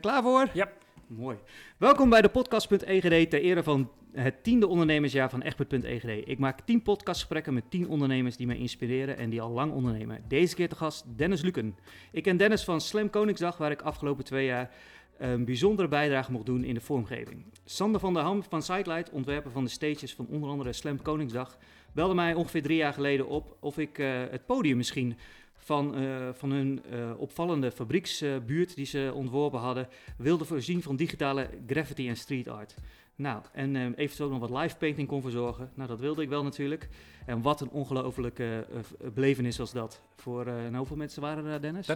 klaar voor? Ja. Mooi. Welkom bij de podcast.egd ter ere van het tiende ondernemersjaar van Egbert.egd. Ik maak tien podcastgesprekken met tien ondernemers die mij inspireren en die al lang ondernemen. Deze keer te gast Dennis Luken. Ik ken Dennis van Slam Koningsdag, waar ik afgelopen twee jaar een bijzondere bijdrage mocht doen in de vormgeving. Sander van der Ham van Sidelight, ontwerper van de stages van onder andere Slam Koningsdag, belde mij ongeveer drie jaar geleden op of ik uh, het podium misschien van, uh, van hun uh, opvallende fabrieksbuurt die ze ontworpen hadden, wilde voorzien van digitale graffiti en street art. Nou, en uh, eventueel nog wat live painting kon verzorgen. Nou, dat wilde ik wel natuurlijk. En wat een ongelofelijke uh, belevenis was dat. Voor uh, hoeveel mensen waren er, Dennis?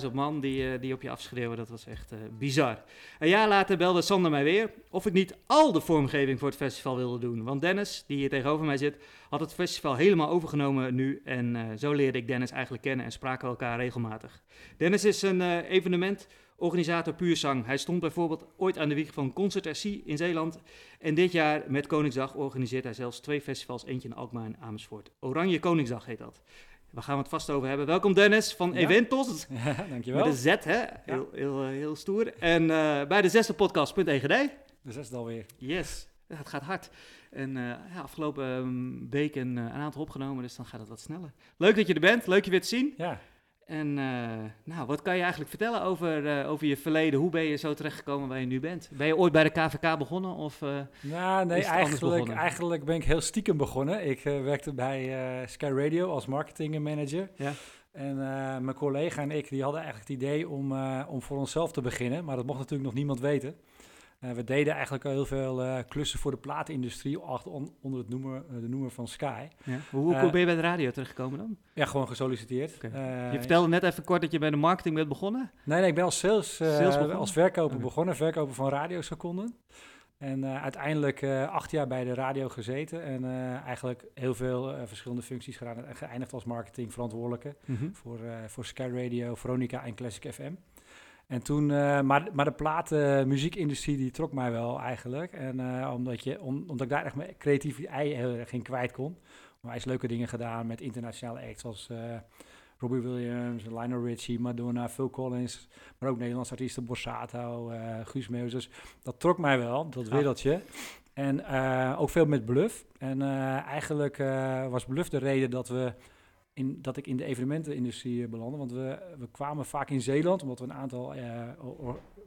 30.000. 30.000 man die, die op je afschreeuwen. Dat was echt bizar. Een jaar later belde Sander mij weer of ik niet al de vormgeving voor het festival wilde doen. Want Dennis, die hier tegenover mij zit, had het festival helemaal overgenomen nu. En zo leerde ik Dennis eigenlijk kennen en spraken we elkaar regelmatig. Dennis is een evenement organisator Puurzang. Hij stond bijvoorbeeld ooit aan de wieg van Concert RC in Zeeland. En dit jaar met Koningsdag organiseert hij zelfs twee festivals, eentje in Alkmaar en Amersfoort. Oranje Koningsdag heet dat. Waar gaan we het vast over hebben. Welkom Dennis van ja. Eventos. Ja, dankjewel. Met een Z, hè? Ja. Heel, heel, heel stoer. En uh, bij de zesde podcast.egd. De zesde alweer. Yes. Het gaat hard. En uh, ja, afgelopen um, weken uh, een aantal opgenomen, dus dan gaat het wat sneller. Leuk dat je er bent. Leuk je weer te zien. Ja. En uh, nou, wat kan je eigenlijk vertellen over, uh, over je verleden? Hoe ben je zo terechtgekomen waar je nu bent? Ben je ooit bij de KVK begonnen? Of, uh, nou, nee, eigenlijk, eigenlijk ben ik heel stiekem begonnen. Ik werkte bij Sky Radio als marketingmanager. Ja. En mijn collega en ik die hadden eigenlijk het idee om, om voor onszelf te beginnen. Maar dat mocht natuurlijk nog niemand weten. Uh, we deden eigenlijk al heel veel uh, klussen voor de platenindustrie on, onder het noemer, uh, de noemer van Sky. Ja. Hoe, hoe ben je bij de radio terechtgekomen dan? Ja, gewoon gesolliciteerd. Okay. je vertelde net even kort dat je bij de marketing bent begonnen. Nee, nee ik ben als sales, sales als verkoper okay. begonnen, verkoper van radioseconden. En uiteindelijk acht jaar bij de radio gezeten en eigenlijk heel veel verschillende functies gedaan. En geëindigd als marketingverantwoordelijke mm -hmm. voor, voor Sky Radio, Veronica en Classic FM. En toen, uh, maar, maar de platen, muziekindustrie, die trok mij wel eigenlijk. En uh, omdat, je, om, omdat ik daar echt mijn creatieve ei heel erg in kwijt kon. Onwijs leuke dingen gedaan met internationale acts als uh, Robbie Williams, Lionel Richie, Madonna, Phil Collins. Maar ook Nederlandse artiesten, Borsato, Guus Meeuwis. Dus dat trok mij wel, dat wereldje. En ook veel met Bluff. En eigenlijk was Bluff de reden dat we in, dat ik in de evenementenindustrie belandde. Want we, we kwamen vaak in Zeeland, omdat we een aantal uh,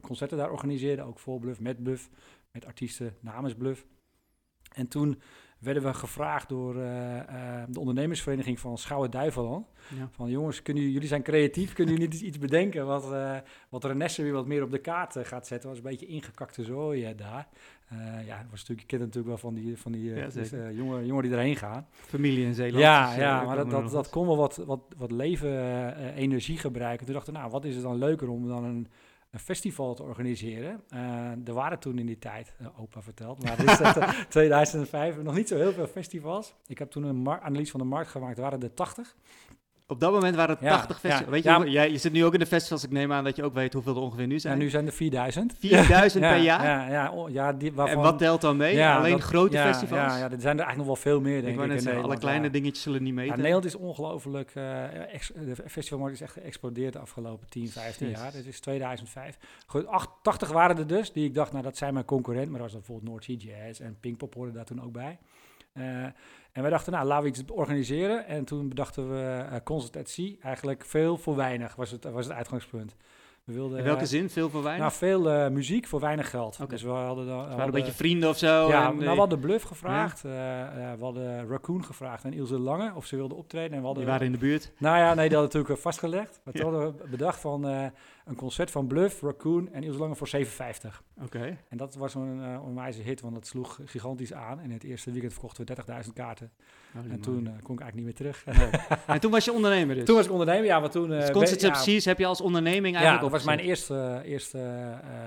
concerten daar organiseerden. Ook voor Bluff, met Bluff, met artiesten namens Bluff. En toen werden we gevraagd door uh, uh, de ondernemersvereniging van Schouwen Duiveland. Ja. Van jongens, kunnen jullie, zijn creatief, kunnen jullie niet iets bedenken wat, uh, wat Renesse weer wat meer op de kaart gaat zetten? was een beetje ingekakte zooi daar. Ja, dat was natuurlijk, je kent natuurlijk wel van die, van die ja, dus, jongen, jongen die erheen gaan. Familie in Zeeland. Ja, dus, ja maar dat, dat, dat kon wel wat, wat, wat leven, energie gebruiken. Toen dachten we, nou, wat is het dan leuker om dan een een festival te organiseren. Uh, er waren toen in die tijd, uh, opa verteld, maar dit is 2005 nog niet zo heel veel festivals. Ik heb toen een analyse van de markt gemaakt, er waren er 80. Op dat moment waren het 80 festivals. Weet je, ja, je zit nu ook in de festivals. Ik neem aan dat je ook weet hoeveel er ongeveer nu zijn. Ja, nu zijn er 4000. 4000 per jaar? Ja, ja, ja die, waarvan, en wat telt dan mee? Alleen grote festivals? Ja, ja, er zijn er eigenlijk nog wel veel meer, denk ik. alle kleine dingetjes zullen niet meten. Nederland is ongelooflijk... Uh, de festivalmarkt is echt geëxplodeerd de afgelopen 10, 15 jaar. Dit is 2005. Goed, 80 waren er dus, die ik dacht, nou dat zijn mijn concurrent. Maar dat was bijvoorbeeld North Sea Jazz en Pinkpop hoorde daar toen ook bij. Uh, en wij dachten, nou, laten we iets organiseren. En toen bedachten we uh, Concert at Sea. Eigenlijk veel voor weinig was het, was het uitgangspunt. We wilden, In welke zin? Veel voor weinig? Nou, veel uh, muziek voor weinig geld. Okay. Dus we hadden dan... hadden, een beetje vrienden of zo? Ja, nou, we hadden Bluff gevraagd. Ja. Uh, we hadden Raccoon gevraagd en Ilse Lange of ze wilden optreden. En we hadden, Die waren in de buurt? Nou ja, nee, die hadden natuurlijk vastgelegd. Maar toen hadden we bedacht van een concert van Bluff, Raccoon en Ilse Lange voor 7,50. Oké. Okay. En dat was een uh, onwijze hit, want het sloeg gigantisch aan. En in het eerste weekend verkochten we 30.000 kaarten. En toen uh, kon ik eigenlijk niet meer terug. Nee. en toen was je ondernemer dus? Toen was ik ondernemer, ja. Maar toen, uh, dus Concert ja, heb je als onderneming eigenlijk Ja, dat was mijn eerste, eerste,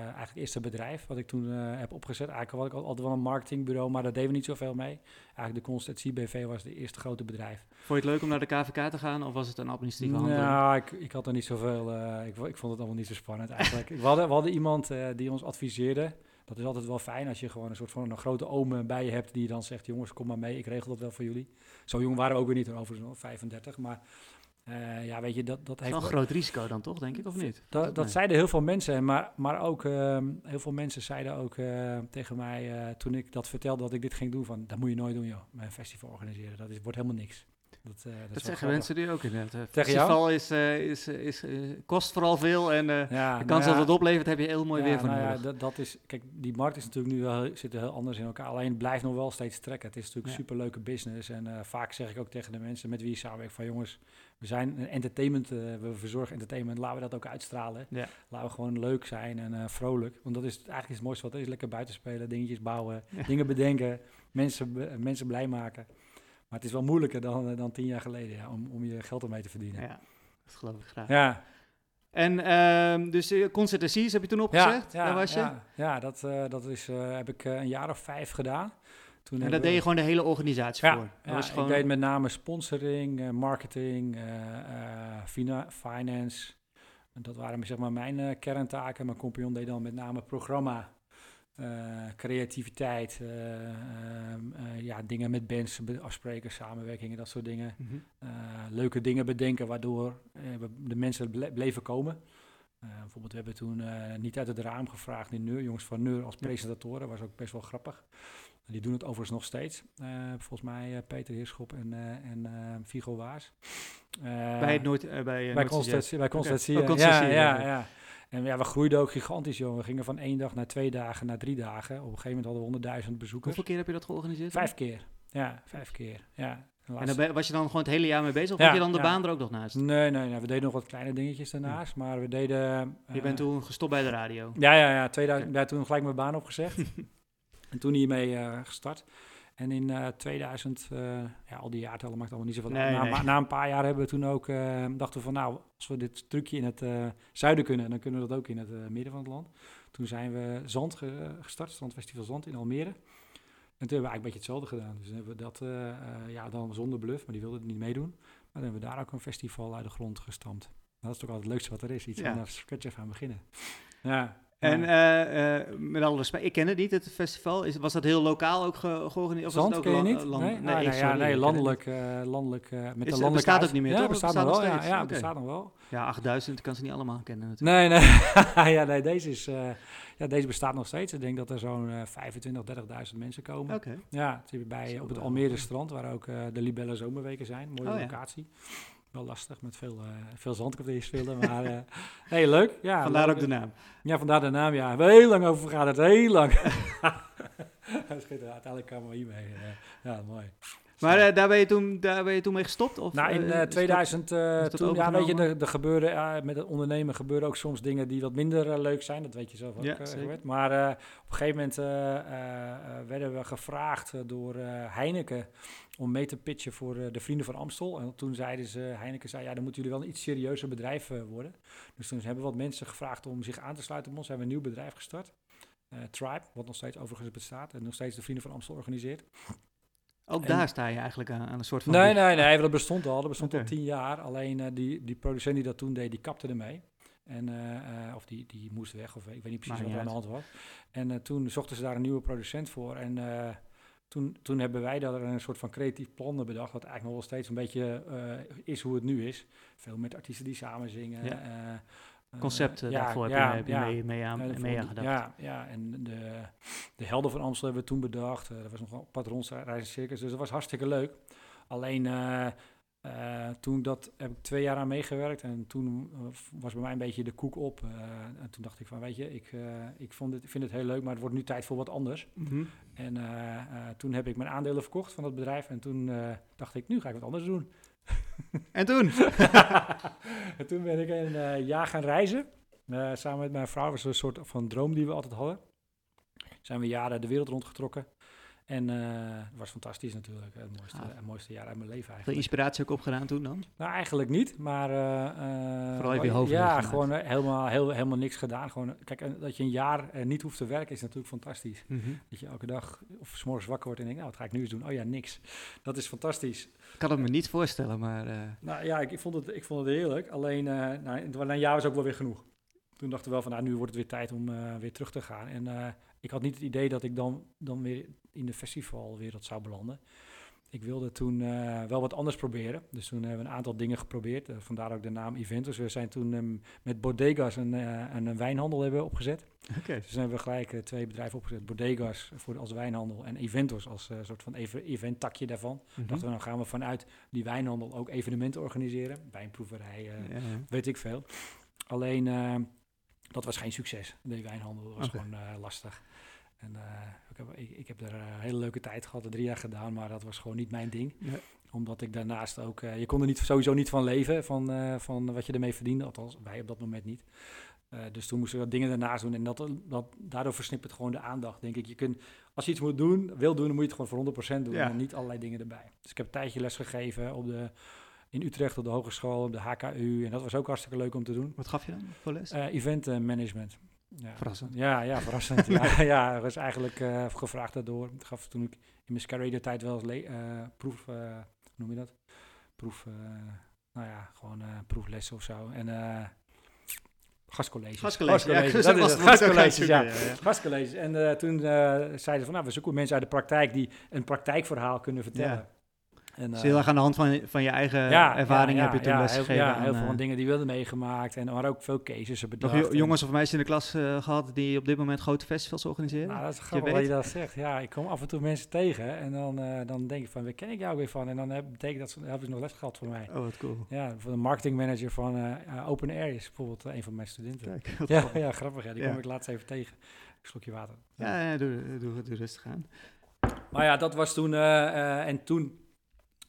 eigenlijk eerste bedrijf wat ik toen heb opgezet. Eigenlijk had ik altijd wel een marketingbureau, maar daar deden we niet zoveel mee. Eigenlijk de Constantie BV was de eerste grote bedrijf. Vond je het leuk om naar de KVK te gaan of was het een administratieve handeling? Nou, ik, ik had er niet zoveel... ik, ik vond het allemaal niet zo spannend eigenlijk. we, hadden, we hadden iemand die ons adviseerde dat is altijd wel fijn als je gewoon een soort van een grote oom bij je hebt die dan zegt: jongens, kom maar mee, ik regel dat wel voor jullie. Zo jong waren we ook weer niet, overigens nog 35. Maar Uh, ja, weet je, dat, dat heeft... een groot risico dan toch, denk ik, of niet? Dat, dat zeiden heel veel mensen, maar, maar ook uh, heel veel mensen zeiden ook uh, tegen mij toen ik dat vertelde dat ik dit ging doen, van dat moet je nooit doen joh, een festival organiseren, dat is, wordt helemaal niks. Dat, uh, dat, dat zeggen mensen die ook inderdaad. Het festival is, uh, is, is, uh, kost vooral veel en ja, de kans nou dat het oplevert heb je heel mooi weer van nou nodig. Ja, dat, dat is, kijk, die markt is natuurlijk nu wel, zit er heel anders in elkaar. Alleen het blijft nog wel steeds trekken. Het is natuurlijk ja. super leuke business. En vaak zeg ik ook tegen de mensen met wie ik samenwerk van jongens, we zijn een entertainment, we verzorgen entertainment, laten we dat ook uitstralen. Ja. Laten we gewoon leuk zijn en vrolijk. Want dat is eigenlijk het mooiste wat er is. Lekker buiten spelen, dingetjes bouwen, dingen bedenken, mensen, mensen blij maken. Maar het is wel moeilijker dan, eh, dan tien jaar geleden ja, om, om je geld ermee te verdienen. Ja, dat geloof ik graag. Ja. En um, dus uh, Concert Assies heb je toen opgezegd? Ja, ja, was je? ja, ja dat, uh, dat is, uh, heb ik een jaar of vijf gedaan. Toen en daar deed je gewoon de hele organisatie voor? Ja, was gewoon... ik deed met name sponsoring, marketing, finance. En dat waren zeg maar mijn kerntaken. Mijn compagnon deed dan met name programma creativiteit, uh, uh, ja, dingen met bands afspreken, samenwerkingen, dat soort dingen. Mm -hmm. leuke dingen bedenken waardoor de mensen ble bleven komen. bijvoorbeeld, we hebben toen niet uit het raam gevraagd, die Neur, jongens van Neur als presentatoren, was ook best wel grappig. Die doen het overigens nog steeds. volgens mij Peter Heerschop en, en Vigo Waas. bij het nooit, bij, bij Constantie. Bij okay. ja, ja, ja. En ja, we groeiden ook gigantisch, joh. We gingen van één dag naar twee dagen, naar drie dagen. Op een gegeven moment hadden we honderdduizend bezoekers. Hoeveel keer heb je dat georganiseerd? Vijf keer. Ja, vijf keer. Ja. En dan was je dan gewoon het hele jaar mee bezig? Of ja, had je dan de baan er ook nog naast? Nee, nee, nee, we deden nog wat kleine dingetjes daarnaast. Maar we deden... je bent eh, toen gestopt bij de radio? Ja, ja, ja. 2000, okay. toen gelijk mijn baan opgezegd. en toen hiermee uh, gestart. En in uh, 2000, uh, ja, al die jaartallen maakt allemaal niet zoveel nee, na, nee. na, een paar jaar hebben we toen ook, uh, dachten we van nou, als we dit trucje in het zuiden kunnen, dan kunnen we dat ook in het midden van het land. Toen zijn we Zand ge gestart, Strandfestival Zand in Almere. En toen hebben we eigenlijk een beetje hetzelfde gedaan. Dus hebben we dat, ja, dan zonder bluff, maar die wilden het niet meedoen. Maar dan hebben we daar ook een festival uit de grond gestampt. Dat is toch altijd het leukste wat er is, iets ja. van scratch even aan beginnen. Ja, en uh, met alle respect, ik ken het niet, het festival. Is, was dat heel lokaal ook ge georganiseerd? Zand was het ook ken je niet? Land, nee, nee, ah, nee, ja, nee landelijk, uh, landelijk met is, de landelijke... Bestaat het niet meer, ja, toch? Bestaat, bestaat nog wel, ja, ja okay. bestaat nog wel. Ja, 8000 kan ze niet allemaal kennen natuurlijk. Nee, nee, ja, nee deze, is, ja, deze bestaat nog steeds. Ik denk dat er zo'n 25, 30.000 mensen komen. Okay. Ja, het bij, op het Almere strand, waar ook de Libelle Zomerweken zijn. Mooie oh, locatie. Ja wel lastig met veel, uh, veel spelen. Maar uh, hey, leuk. Ja, vandaar ook de naam. Ja, vandaar de naam. Ja, we hebben heel lang over gehad. Het heel lang. Uiteindelijk kwamen we hiermee. Uh, ja, mooi. Maar uh, daar, ben je toen, daar ben je toen mee gestopt? Of, nou, in uh, 2000, dat, toen, ja, weet je, er, er gebeurde, met het ondernemen gebeuren ook soms dingen die wat minder leuk zijn. Dat weet je zelf ook. Ja, maar op een gegeven moment werden we gevraagd door Heineken om mee te pitchen voor de Vrienden van Amstel. En toen zeiden ze, Heineken zei, ja, dan moeten jullie wel een iets serieuzer bedrijf worden. Dus toen hebben wat mensen gevraagd om zich aan te sluiten bij ons. Hebben we een nieuw bedrijf gestart. Tribe, wat nog steeds overigens bestaat en nog steeds de Vrienden van Amstel organiseert. Ook en, daar sta je eigenlijk aan, aan een soort van... Nee, nee, nee, dat bestond al. Dat bestond okay. al tien jaar. Alleen uh, die, die producent die dat toen deed, die kapte ermee. En, uh, of die, die moest weg, of ik weet niet precies wat er aan de hand was. En toen zochten ze daar een nieuwe producent voor. En toen, toen hebben wij daar een soort van creatief plan bedacht, wat eigenlijk nog wel steeds een beetje is hoe het nu is. Veel met artiesten die samen zingen. Ja concepten ja, daarvoor ja, heb je, ja, mee, mee, aan, mee aan gedacht. Ja, ja, en de, de helden van Amstel hebben we toen bedacht. Uh, dat was nog een patronsreizen circus, dus dat was hartstikke leuk. Alleen uh, uh, toen dat heb ik twee jaar aan meegewerkt en toen was bij mij een beetje de koek op. en toen dacht ik van, weet je, ik, ik, vond het, vind het heel leuk, maar het wordt nu tijd voor wat anders. Mm -hmm. En toen heb ik mijn aandelen verkocht van het bedrijf en toen dacht ik, nu ga ik wat anders doen. En toen? en toen ben ik een uh, jaar gaan reizen. Uh, samen met mijn vrouw. Dat een soort van droom die we altijd hadden. Zijn we jaren de wereld rondgetrokken. En uh, het was fantastisch natuurlijk. Het mooiste, ah. het mooiste jaar uit mijn leven eigenlijk. Veel inspiratie ook opgedaan toen dan? Nou, eigenlijk niet. Maar... Uh, Vooral even je hoofd Ja, gewoon helemaal, heel, helemaal niks gedaan. Gewoon, kijk, dat je een jaar niet hoeft te werken is natuurlijk fantastisch. Mm -hmm. Dat je elke dag of s morgens wakker wordt en denkt, nou, wat ga ik nu eens doen? Oh ja, niks. Dat is fantastisch. Ik kan het me niet voorstellen, maar... Nou ja, ik, ik, vond het, ik vond het heerlijk. Alleen, nou, een jaar was ook wel weer genoeg. Toen dachten we wel van, nou, nu wordt het weer tijd om weer terug te gaan. En ik had niet het idee dat ik dan, dan weer in de festivalwereld zou belanden. ik wilde toen wel wat anders proberen. Dus toen hebben we een aantal dingen geprobeerd. vandaar ook de naam Eventus. We zijn toen um, met Bodegas een, een, wijnhandel hebben opgezet. Okay. Dus toen hebben we gelijk twee bedrijven opgezet. Bodegas voor, als wijnhandel en Eventus als soort van event takje daarvan. Mm -hmm. Dachten we, dan gaan we vanuit die wijnhandel ook evenementen organiseren. Wijnproeverij, ja, weet ik veel. Alleen, dat was geen succes. De wijnhandel was gewoon lastig. En ik, heb, ik, ik, heb er een hele leuke tijd gehad, drie jaar gedaan, maar dat was gewoon niet mijn ding. Omdat ik daarnaast ook, uh, je kon er niet, sowieso niet van leven, van, uh, van wat je ermee verdiende, althans wij op dat moment niet. dus toen moesten we dingen daarnaast doen en dat, dat, daardoor versnipt het gewoon de aandacht, denk ik. Je kunt, als je iets moet doen, wil doen, dan moet je het gewoon voor 100% doen en niet allerlei dingen erbij. Dus ik heb een tijdje les gegeven op de, in Utrecht op de hogeschool, op de HKU en dat was ook hartstikke leuk om te doen. Wat gaf je dan voor les? event management. Ja. Verrassend. Ja, ja verrassend. ja, ja, er was eigenlijk uh, gevraagd daardoor. Ik gaf toen ik in mijn Sky tijd wel eens uh, proef, uh, hoe noem je dat? Proef, nou ja, gewoon proeflessen of zo. En gastcolleges. Gastcolleges, gastcolleges. Ja, dat is het. Gastcolleges, ja. Gastcolleges. En toen zeiden ze van, nou, we zoeken mensen uit de praktijk die een praktijkverhaal kunnen vertellen. En, dus heel erg aan de hand van, van je eigen ja, ervaring heb je toen lesgegeven. Ja, heel veel uh, dingen die we hadden meegemaakt. En maar ook veel cases bedacht. Nog jongens of meisjes in de klas uh, gehad die op dit moment grote festivals organiseren? Nou, dat is grappig wat je dat zegt. Ja, ik kom af en toe mensen tegen en dan, dan denk ik van, waar ken ik jou weer van? En dan heb, betekent dat ze hebben ze nog les gehad voor mij. Oh, wat cool. Ja, voor de marketingmanager van Open Air is bijvoorbeeld een van mijn studenten. Kijk, ja, ja, grappig. Die kom ik laatst even tegen. Een slokje water. Ja, ja doe, doe, doe rustig aan. Maar ja, dat was toen, en toen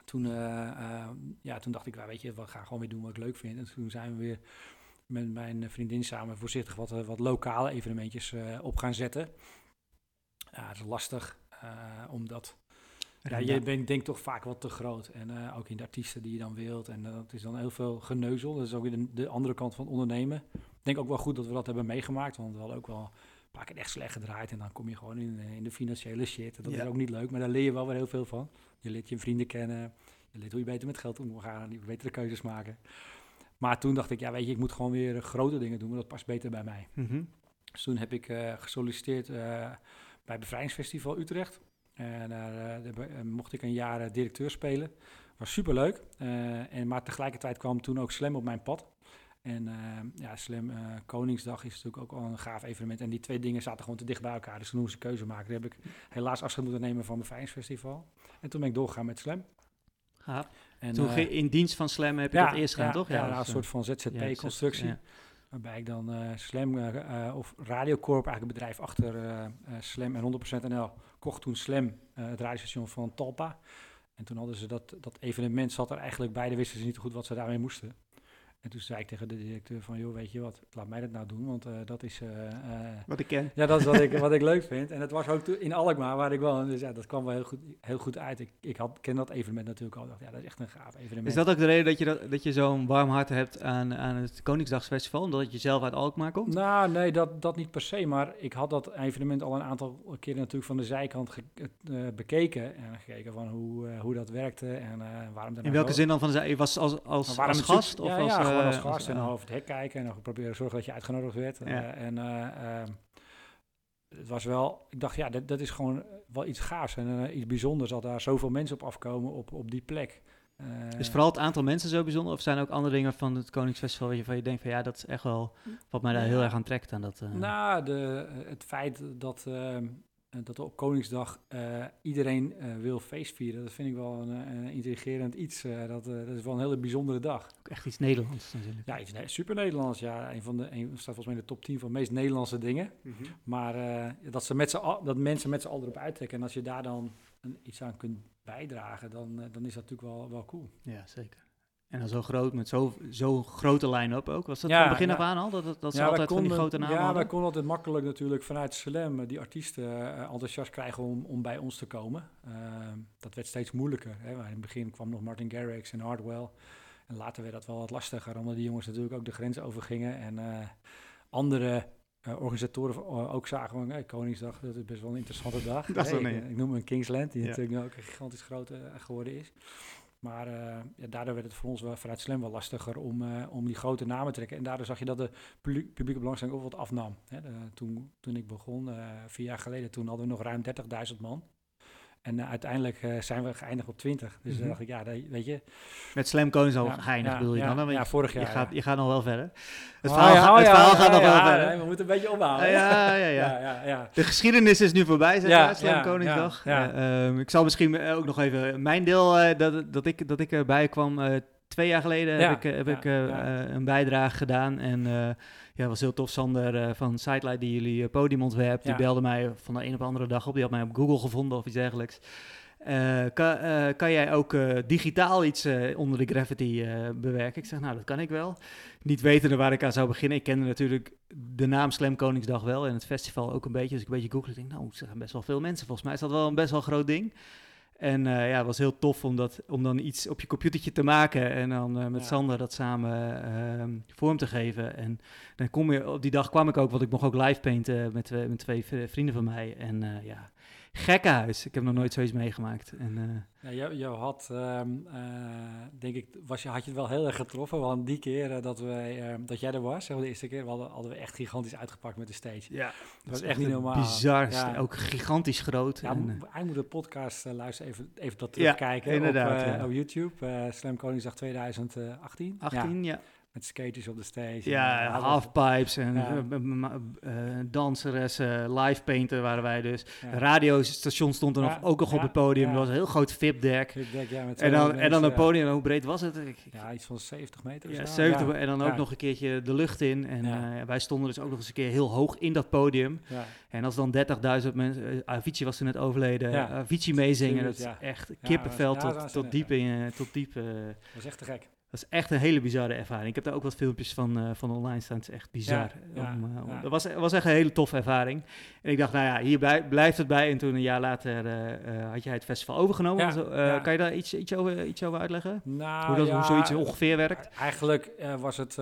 toen, uh, uh, ja, toen dacht ik, weet je, we gaan gewoon weer doen wat ik leuk vind. En toen zijn we weer met mijn vriendin samen voorzichtig wat, eh, wat lokale evenementjes op gaan zetten. Ja, het is lastig, omdat ja, je bent denk toch vaak wat te groot. En ook in de artiesten die je dan wilt. En dat is dan heel veel geneuzel. Dat is ook weer de, de, andere kant van ondernemen. Ik denk ook wel goed dat we dat hebben meegemaakt. Want we hadden ook wel paar keer echt slecht gedraaid. En dan kom je gewoon in, in de financiële shit. Dat is ook niet leuk, maar daar leer je wel weer heel veel van. Je leert je vrienden kennen. Je leert hoe je beter met geld om moet gaan. Je betere keuzes maken. Maar toen dacht ik, ja weet je, ik moet gewoon weer grote dingen doen. Dat past beter bij mij. Mhm. Dus toen heb ik uh, gesolliciteerd uh, bij Bevrijdingsfestival Utrecht. En daar uh, mocht ik een jaar directeur spelen. Was superleuk. en, maar tegelijkertijd kwam toen ook Slam op mijn pad. En ja, Slam Koningsdag is natuurlijk ook al een gaaf evenement. En die twee dingen zaten gewoon te dicht bij elkaar. Dus toen moest ik keuze maken. Toen heb ik helaas afscheid moeten nemen van Bevrijdingsfestival. En toen ben ik doorgegaan met Slam. Ja. En, toen uh, in dienst van Slam heb je dat eerst gedaan, toch? Ja, ja, een soort van ZZP-constructie. waarbij ik dan uh, Slam uh, of Radiocorp, eigenlijk een bedrijf achter Slam en 100% NL, kocht toen Slam, het radiostation van Talpa. En toen hadden ze dat, dat evenement, zat er eigenlijk bij, wisten ze niet goed wat ze daarmee moesten. En toen zei ik tegen de directeur van, joh, weet je wat, laat mij dat nou doen, want uh, dat is... Uh, wat ik ken. Ja, dat is wat ik, wat ik leuk vind. En het was ook in Alkmaar, waar ik woon, dus ja, dat kwam wel heel goed, heel goed uit. Ik, ik had, ken dat evenement natuurlijk al, dacht, ja, dat is echt een gaaf evenement. Is dat ook de reden dat je, dat, dat je zo'n warm hart hebt aan, aan het Koningsdagsfestival, omdat je zelf uit Alkmaar komt? Nou, nee, dat, dat niet per se, maar ik had dat evenement al een aantal keren natuurlijk van de zijkant bekeken en gekeken van hoe, hoe dat werkte en waarom... In welke zin dan van de zijkant? Was als, als, als gast? Of ja, als, ja, gewoon als gast en dan over het hek kijken en dan proberen zorgen dat je uitgenodigd werd. en ehm, het was wel, ik dacht ja, dat, dat is gewoon wel iets gaafs en iets bijzonders dat daar zoveel mensen op afkomen op, op die plek. Uh, is vooral het aantal mensen zo bijzonder? Of zijn er ook andere dingen van het Koningsfestival waarvan je denkt van ja, dat is echt wel wat mij daar heel erg aan trekt aan dat? Uh... Nou, de, het feit dat ehm, dat op Koningsdag uh, iedereen uh, wil feestvieren. Dat vind ik wel een, een intrigerend iets. Uh, dat, dat, is wel een hele bijzondere dag. Ook echt iets Nederlands natuurlijk. Ja, iets super Nederlands. Ja, een van de een, staat volgens mij in de top 10 van de meest Nederlandse dingen. Mm -hmm. Maar dat, ze met dat mensen met z'n allen erop uittrekken. En als je daar dan een, iets aan kunt bijdragen, dan, dan is dat natuurlijk wel, wel cool. Ja, zeker. En dan zo groot, met zo'n zo grote line-up ook. Was dat ja, van begin af aan al? Dat, dat, ze ja, altijd van die grote namen Ja, hadden? wij konden altijd makkelijk natuurlijk vanuit Slam die artiesten uh, enthousiast krijgen om, om bij ons te komen. Uh, dat werd steeds moeilijker. Hè. In het begin kwam nog Martin Garrix en Hardwell. En later werd dat wel wat lastiger, omdat die jongens natuurlijk ook de grens overgingen. En uh, andere organisatoren ook zagen van, hey, Koningsdag, dat is best wel een interessante dag. dat hey, ik, ik noem hem Kingsland, die ja. natuurlijk nu ook een gigantisch groot geworden is. Maar uh, ja, daardoor werd het voor ons wel vanuit Slam wel lastiger om, uh, om die grote namen te trekken. En daardoor zag je dat de publieke belangstelling ook wat afnam. Hè, toen, toen ik begon, uh, vier jaar geleden, toen hadden we nog ruim 30.000 man. En uiteindelijk zijn we geëindigd op 20. Dus mm dan dacht ik, ja, weet je... Met Slam al ja, geinig bedoel je dan? Ja, vorig jaar. Je gaat, je gaat nog wel verder. Het oh, verhaal, oh, het verhaal gaat nog wel verder. we moeten een beetje ophouden. Ja, ja, ja. De geschiedenis is nu voorbij, zeg maar, Slam Koningsdag. Ehm, ik zal misschien ook nog even mijn deel, dat, dat, ik, dat ik erbij kwam twee jaar geleden heb ik, heb ik een bijdrage gedaan. En uh, ja, was heel tof. Sander van Sidelight, die jullie podium ontwerpt, die belde mij van de een op de andere dag op. Die had mij op Google gevonden of iets dergelijks. kan, kan jij ook digitaal iets onder de Gravity bewerken? Ik zeg, nou, dat kan ik wel. Niet wetende waar ik aan zou beginnen. Ik kende natuurlijk de naam Slam Koningsdag wel en het festival ook een beetje. Dus ik een beetje google. Ik denk, nou, er zijn best wel veel mensen. Volgens mij is dat wel een best wel groot ding. En uh, ja, het was heel tof om, dat, om dan iets op je computertje te maken en dan uh, met Sander dat samen uh, vorm te geven. En dan kom je, op die dag kwam ik ook, want ik mocht ook live painten met, met twee vrienden van mij. En ja, gekkenhuis. Ik heb nog nooit zoiets meegemaakt. En, uh... ja, jou, had, um, uh, denk ik, was je, had je het wel heel erg getroffen. Want die keer uh, dat, wij, ehm, dat jij er was, zeg de eerste keer, hadden, hadden we echt gigantisch uitgepakt met de stage. Ja, dat was echt niet normaal. Bizar, ja. ook gigantisch groot. Ja, en, hij moet de podcast luisteren, even, even dat terugkijken ja, inderdaad, op, op YouTube. Slam Koningsdag 2018. 18, ja. Met skaters op de stage. Ja, halfpipes en ja. uh, danseressen, live painter waren wij dus. Ja. Radiostation stond er nog, ook nog op het podium. Er was een heel groot VIP-deck. VIP ja, en dan, en dan een podium, hoe breed was het? Ja, iets van 70 meter. Ja, 70 en dan ook nog een keertje de lucht in. En uh, wij stonden dus ook nog eens een keer heel hoog in dat podium. En als dan 30.000 mensen, uh, Avicii was er net overleden, uh, Avicii meezingen, dat is echt kippenvel tot, tot diep in, tot diep. dat was echt te gek. Dat is echt een hele bizarre ervaring. Ik heb daar ook wat filmpjes van, uh, van online staan. Het is echt bizar. Ja, om, uh, om, dat was, was echt een hele toffe ervaring. En ik dacht, nou ja, hier blijft het bij. En toen een jaar later uh, had jij het festival overgenomen. Kan je daar iets, iets, over, iets over uitleggen? Nou, hoe, dat, hoe zoiets ongeveer werkt? Eigenlijk was het,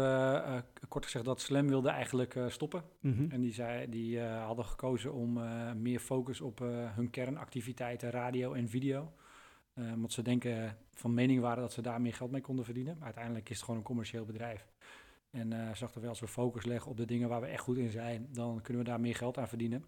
kort gezegd, dat Slam wilde eigenlijk stoppen. Mm -hmm. En die, zei, die hadden gekozen om meer focus op hun kernactiviteiten, radio en video. Uh, omdat ze denken van mening waren dat ze daar meer geld mee konden verdienen. Maar uiteindelijk is het gewoon een commercieel bedrijf. En uh, zag er wel als we focus leggen op de dingen waar we echt goed in zijn, dan kunnen we daar meer geld aan verdienen.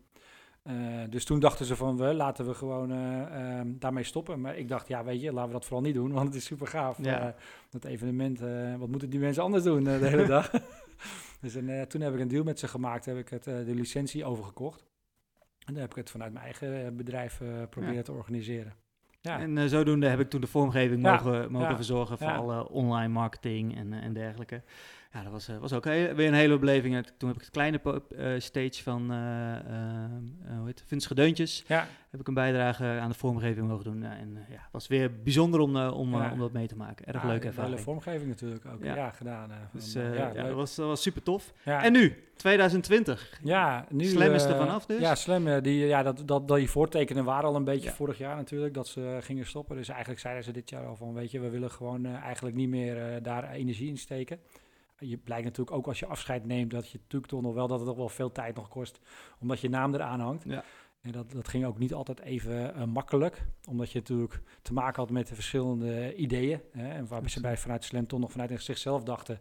Uh, dus toen dachten ze van, we, laten we gewoon ehm, daarmee stoppen. Maar ik dacht, ja weet je, laten we dat vooral niet doen, want het is super gaaf. Ja. dat evenement, wat moeten die mensen anders doen de hele dag? dus en, toen heb ik een deal met ze gemaakt, heb ik het, de licentie overgekocht. En dan heb ik het vanuit mijn eigen bedrijf proberen ja. te organiseren. Ja. En uh, zodoende heb ik toen de vormgeving mogen, mogen verzorgen voor alle online marketing en, uh, en dergelijke. Ja, dat was, uh, was ook heel, weer een hele beleving. Toen heb ik het kleine stage van hoe heet het, Vince Gedeuntjes. Ja. Heb ik een bijdrage aan de vormgeving mogen doen. en ja, het was weer bijzonder om, om, om dat mee te maken. Erg leuk ervaring. Hele vormgeving natuurlijk ook. Ja, gedaan. dus, ja, dat, was, dat was super tof. En nu? 2020. Ja, nu... Slam is er eh, vanaf dus? Ja, Slam, die, ja, dat, dat, dat die voortekenen waren al een beetje vorig jaar natuurlijk, dat ze gingen stoppen. Dus eigenlijk zeiden ze dit jaar al van, weet je, we willen gewoon eigenlijk niet meer daar energie in steken. Je blijkt natuurlijk ook als je afscheid neemt, dat je natuurlijk toch nog wel, dat het nog wel veel tijd nog kost, omdat je naam eraan hangt. Ja. En dat, dat ging ook niet altijd even makkelijk, omdat je natuurlijk te maken had met de verschillende ideeën. Hè, en waar ze bij vanuit Slam toch nog vanuit zichzelf dachten,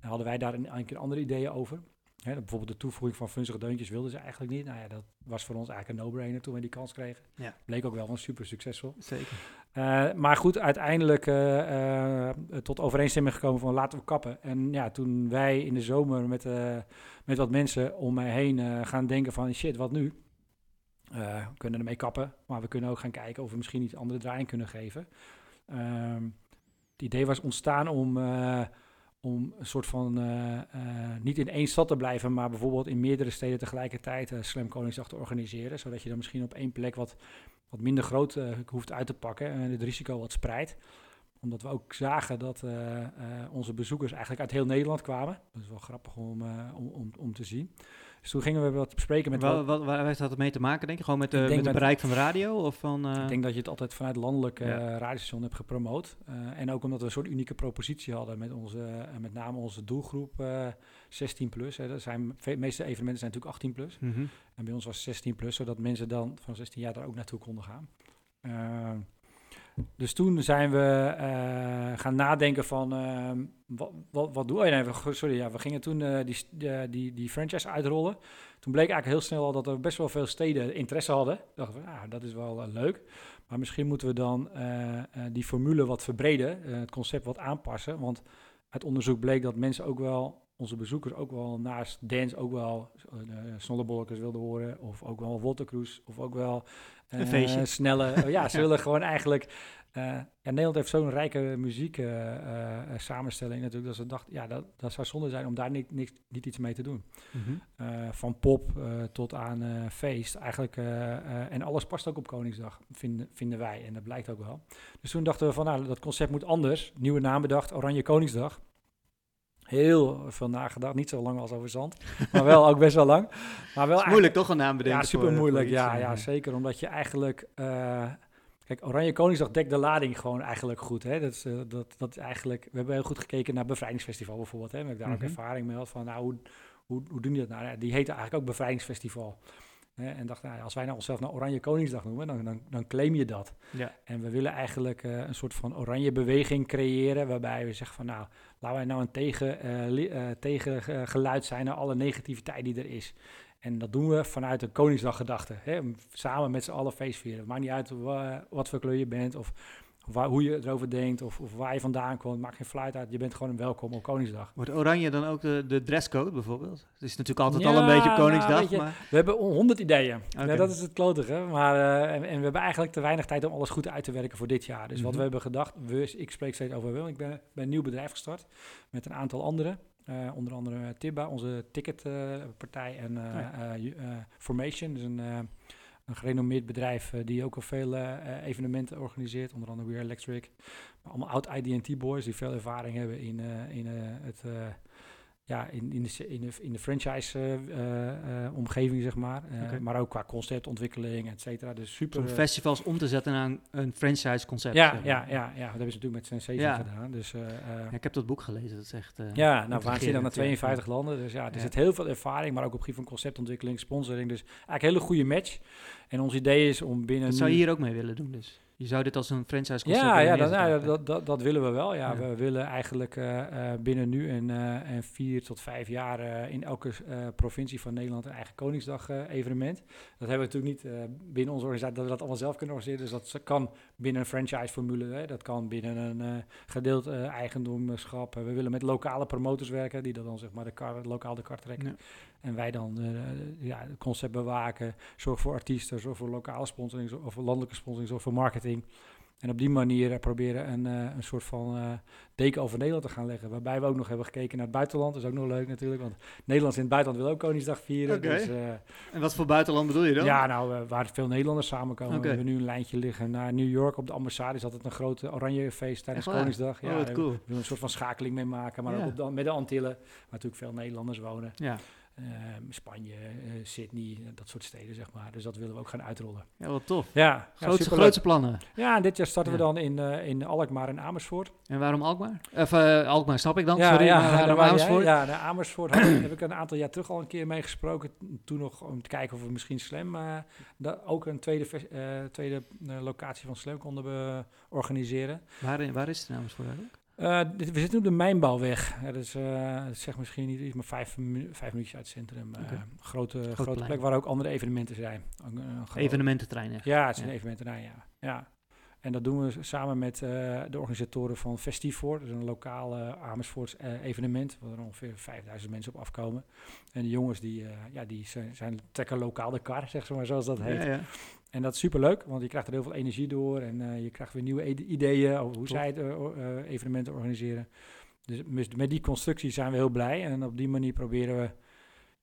hadden wij daar een, een keer andere ideeën over. Hè, bijvoorbeeld de toevoeging van funzige deuntjes wilden ze eigenlijk niet. Nou ja, dat was voor ons eigenlijk een no-brainer toen we die kans kregen. Ja. Bleek ook wel van super succesvol. Zeker. Uh, maar goed, uiteindelijk uh, uh, tot overeenstemming gekomen van laten we kappen. En ja, toen wij in de zomer met, met wat mensen om mij heen gaan denken van shit, wat nu? we kunnen ermee kappen, maar we kunnen ook gaan kijken of we misschien iets andere draaiing kunnen geven. Ehm, het idee was ontstaan om om een soort van uh, uh, niet in één stad te blijven, maar bijvoorbeeld in meerdere steden tegelijkertijd uh, Slam Koningsdag te organiseren. Zodat je dan misschien op één plek wat, wat minder groot hoeft uit te pakken en het risico wat spreidt. Omdat we ook zagen dat onze bezoekers eigenlijk uit heel Nederland kwamen. Dat is wel grappig om, om, om te zien. Dus toen gingen we wat bespreken met... Wat, wat, waar heeft dat mee te maken, denk je? Gewoon met, met het bereik van de radio? Of van, uh... Ik denk dat je het altijd vanuit landelijk uh, radiostation hebt gepromoot. Uh, en ook omdat we een soort unieke propositie hadden met, onze, met name onze doelgroep 16 plus. Hè. Dat zijn, de meeste evenementen zijn natuurlijk 18 plus. Mm -hmm. En bij ons was 16 plus, zodat mensen dan van 16 jaar daar ook naartoe konden gaan. Dus toen zijn we gaan nadenken van, ehm, wat, wat, wat doen we? Sorry, ja, we gingen toen die, die, die franchise uitrollen. Toen bleek eigenlijk heel snel al dat er best wel veel steden interesse hadden. Dachten we, ja, dat is wel leuk. Maar misschien moeten we dan die formule wat verbreden, het concept wat aanpassen. Want uit onderzoek bleek dat mensen ook wel onze bezoekers ook wel naast dance ook wel uh, wilden horen. Of ook wel watercruise. Of ook wel uh, snelle... Oh ja, ze willen gewoon eigenlijk... Uh, ja, Nederland heeft zo'n rijke muziek samenstelling natuurlijk. Dat ze dachten, ja, dat, dat zou zonde zijn om daar niet, niet, niet iets mee te doen. Mhm. van pop tot aan feest eigenlijk. en alles past ook op Koningsdag, vinden, vinden wij. En dat blijkt ook wel. Dus toen dachten we van, nou, dat concept moet anders. Nieuwe naam bedacht, Oranje Koningsdag heel veel nagedacht. Niet zo lang als over zand, maar wel ook best wel lang. Maar wel moeilijk toch een naam bedenken? Ja, super moeilijk. ja, ja, zeker. Omdat je eigenlijk... Uh, kijk, Oranje Koningsdag dekt de lading gewoon eigenlijk goed. Hè? Dat, is, uh, dat, dat eigenlijk... We hebben heel goed gekeken naar Bevrijdingsfestival bijvoorbeeld. Hè? We hebben daar ook mhm. ervaring mee had van... Nou, hoe, hoe, hoe doen die dat nou? Die heette eigenlijk ook Bevrijdingsfestival. En dacht, nou, als wij nou onszelf nou Oranje Koningsdag noemen, dan, dan, dan claim je dat. Ja. En we willen eigenlijk uh, een soort van oranje beweging creëren, waarbij we zeggen van nou, laten wij nou een tegen, uh, tegengeluid zijn naar alle negativiteit die er is. En dat doen we vanuit een Koningsdaggedachte. Hè? Samen met z'n allen feestvieren. Het maakt niet uit wat voor kleur je bent of waar, hoe je erover denkt of, of, waar je vandaan komt. Maakt geen fluit uit. Je bent gewoon welkom op Koningsdag. Wordt oranje dan ook de, de dresscode bijvoorbeeld? Het is natuurlijk altijd al een beetje nou, Koningsdag. maar... We hebben honderd ideeën. Ja, dat is het klotige. Maar, uh, en, en, we hebben eigenlijk te weinig tijd om alles goed uit te werken voor dit jaar. Dus wat mhm. we hebben gedacht, we, ik spreek steeds over Wil. Ik ben, ben een nieuw bedrijf gestart met een aantal anderen. Uh, onder andere Tibba, onze ticketpartij en uh, Formation. Dus een een gerenommeerd bedrijf uh, die ook al veel uh, evenementen organiseert, onder andere weer Electric. Maar allemaal oud IDT boys die veel ervaring hebben in, in het ja, in, in, de, in, de, in de franchise-omgeving, zeg maar. Maar ook qua conceptontwikkeling, et cetera. Dus super... Om festivals om te zetten naar een franchise-concept. Ja, ja, ja, ja, dat hebben ze natuurlijk met Sensation ja. gedaan. Dus, ja, ik heb dat boek gelezen, dat is echt... ja, nou, waanzinnig naar 52 landen. Dus ja, er zit heel veel ervaring, maar ook op gebied van conceptontwikkeling, sponsoring. Dus eigenlijk een hele goede match. En ons idee is om binnen... Dat zou je hier ook mee willen doen dus? Je zou dit als een franchise concept Ja, ja, dat, nou, dat, dat, dat, willen we wel. Ja. We willen eigenlijk uh, binnen nu en, uh, en vier tot vijf jaar in elke provincie van Nederland een eigen Koningsdag evenement. Dat hebben we natuurlijk niet binnen onze organisatie dat we dat allemaal zelf kunnen organiseren. Dus dat kan binnen een franchise formule, hè. dat kan binnen een gedeeld eigendomschap. we willen met lokale promotors werken die dat dan zeg maar de kar, lokaal de kar trekken. Ja. En wij dan ja, het concept bewaken, zorg voor artiesten, zorg voor lokale sponsoring, of landelijke sponsoring, zorg voor marketing en op die manier proberen een, uh, een soort van uh, deken over Nederland te gaan leggen. Waarbij we ook nog hebben gekeken naar het buitenland. Dat is ook nog leuk natuurlijk, want Nederlands in het buitenland wil ook Koningsdag vieren. Okay. Dus, uh, en wat voor buitenland bedoel je dan? Ja, nou, waar veel Nederlanders samenkomen. Okay. We hebben nu een lijntje liggen naar New York. Op de ambassade is altijd een grote oranje feest tijdens Koningsdag. Ja, oh, cool. We willen een soort van schakeling mee maken, maar ook op met de Antillen, waar natuurlijk veel Nederlanders wonen. Ja. Ehm, Spanje, uh, Sydney, eh, dat soort steden, zeg maar. Dus dat willen we ook gaan uitrollen. Ja, wat tof. Ja, grootste, ja, grootste plannen. Ja, en dit jaar starten we dan in, uh, in Alkmaar en Amersfoort. En waarom Alkmaar? Of Alkmaar snap ik dan, ja, sorry. Ja, waarom Amersfoort? Ja, naar Amersfoort heb ik een aantal jaar terug al een keer meegesproken. Toen nog om te kijken of we misschien Slam ook een tweede, tweede locatie van Slam konden organiseren. Waar, waar is het in Amersfoort eigenlijk? Uh, we zitten op de Mijnbouwweg. Ja, dat, is, uh, dat zegt misschien niet iets, maar vijf, vijf minuutjes uit het centrum. Uh, grote grote plek waar ook andere evenementen zijn. Evenemententreinen. Ja, het is een evenemententerrein, ja. ja. En dat doen we samen met de organisatoren van Festivoor. Dat is een lokaal Amersfoorts evenement, waar er ongeveer 5000 mensen op afkomen. En de jongens die, ja, die zijn, zijn trekken lokaal de kar, zeg maar, zoals dat heet. Ja, ja. En dat is superleuk, want je krijgt er heel veel energie door en je krijgt weer nieuwe ideeën over hoe zij het, evenementen organiseren. Dus met die constructie zijn we heel blij en op die manier proberen we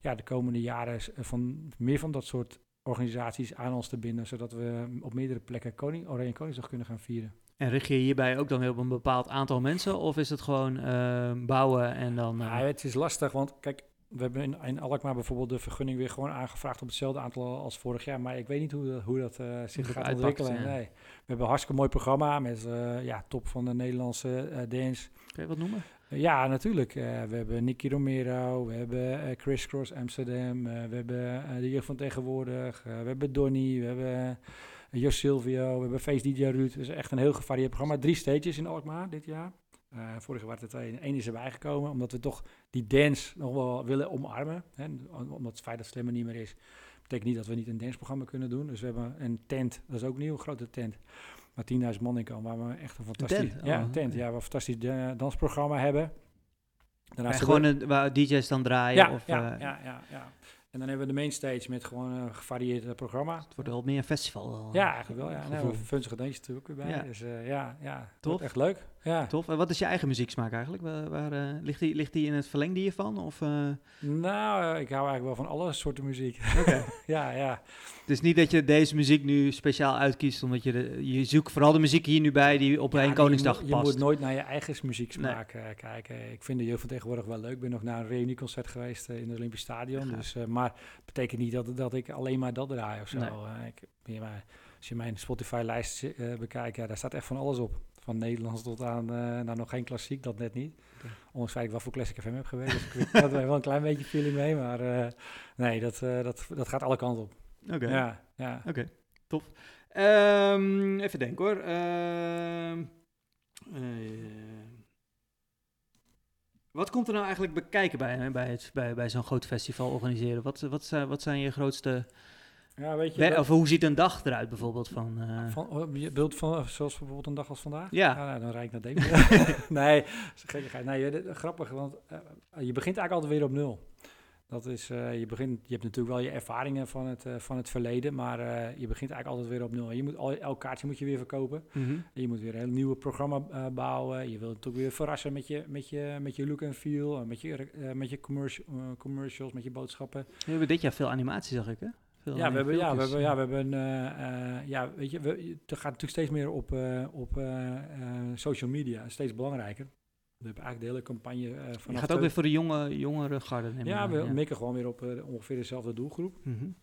ja, de komende jaren van, meer van dat soort organisaties aan ons te binden, zodat we op meerdere plekken Koning, Oranje Koningsdag kunnen gaan vieren. En richt je hierbij ook dan weer op een bepaald aantal mensen? Of is het gewoon bouwen en dan... Ja, het is lastig, want kijk, we hebben in, in Alkmaar bijvoorbeeld de vergunning weer gewoon aangevraagd op hetzelfde aantal als vorig jaar. Maar ik weet niet hoe, hoe dat uh, zich gaat ontwikkelen. Nee. We hebben een hartstikke mooi programma met uh, ja, top van de Nederlandse dance. Kun je wat noemen? Ja, natuurlijk. we hebben Nicky Romero, we hebben Chris Cross Amsterdam, we hebben de jeugd van tegenwoordig, we hebben Donny, we hebben Jos Silvio, we hebben Face DJ Ruud. Het is echt een heel gevarieerd programma. Drie stages in Alkmaar dit jaar. Vorig jaar waren er twee. Eén is erbij gekomen, omdat we toch die dance nog wel willen omarmen. Hè? Omdat het feit dat stemmen niet meer is, betekent niet dat we niet een danceprogramma kunnen doen. Dus we hebben een tent, dat is ook nieuw, een grote tent. Waar 10.000 man in kan, waar we echt een fantastisch... Tent? Ja, Oh. tent. Ja, waar we een fantastisch uh, dansprogramma hebben. Daarnaast gewoon een, waar DJ's dan draaien? Ja, of, ja, uh, ja, ja, ja. En dan hebben we de mainstage met gewoon een gevarieerd programma. Het wordt wel meer een festival. Ja, eigenlijk wel. Ja. Nou, Funzige Dansjes natuurlijk weer bij. Ja. Dus uh, ja, ja. Tof. echt leuk. Ja. Tof. En wat is je eigen muzieksmaak eigenlijk? Waar, waar uh, ligt, die, ligt die in het verlengde hiervan? Of, uh... Nou, ik hou eigenlijk wel van alle soorten muziek. Okay. ja, ja. Het is niet dat je deze muziek nu speciaal uitkiest, omdat je, de, je zoekt vooral de muziek hier nu bij die op ja, een Koningsdag je past. Je moet nooit naar je eigen muzieksmaak nee. kijken. Ik vind de jeugd van tegenwoordig wel leuk. Ik ben nog naar een reunieconcert geweest in het Olympisch Stadion. Ja. Dus, maar het betekent niet dat, dat ik alleen maar dat draai of zo. Nee. ik, ja, als je mijn Spotify-lijst bekijkt, ja, daar staat echt van alles op. Van Nederlands tot aan, nou nog geen klassiek, dat net niet. Okay. Ondanks feit ik wel voor Classic FM heb geweest. Dus ik had wel een klein beetje feeling mee. Maar nee, dat, dat, dat gaat alle kanten op. Oké. Okay. Ja, ja. Oké, okay. tof. Um, even denken hoor. Uh, uh, wat komt er nou eigenlijk bekijken bij, bij, het, bij, bij zo'n groot festival organiseren? Wat, wat, zijn, wat zijn je grootste... Ja, weet je, of hoe ziet een dag eruit bijvoorbeeld? Van, uh... van, oh, je bedoelt van, zoals bijvoorbeeld een dag als vandaag? Ja. ja nou, dan rijd ik naar Deventer. nee, gekkigheid. Nee, dit, grappig, want uh, je begint eigenlijk altijd weer op nul. Dat is, uh, je, begint, je hebt natuurlijk wel je ervaringen van het, van het verleden, maar je begint eigenlijk altijd weer op nul. Je moet al, elk kaartje moet je weer verkopen. Mm -hmm. Je moet weer een nieuw programma bouwen. Je wilt natuurlijk weer verrassen met je, met je, met je look en feel, met je, met je commercial, commercials, met je boodschappen. We hebben dit jaar veel animatie, zag ik, hè? Veel ja, we hebben, ja, we hebben, ja, we hebben, ja, weet je, we, er gaat natuurlijk steeds meer op, op social media, steeds belangrijker. We hebben eigenlijk de hele campagne uh, vanaf... Je gaat ook weer voor de jonge, jongere garde nemen. Ja, we ja. mikken gewoon weer op uh, ongeveer dezelfde doelgroep. Mm -hmm.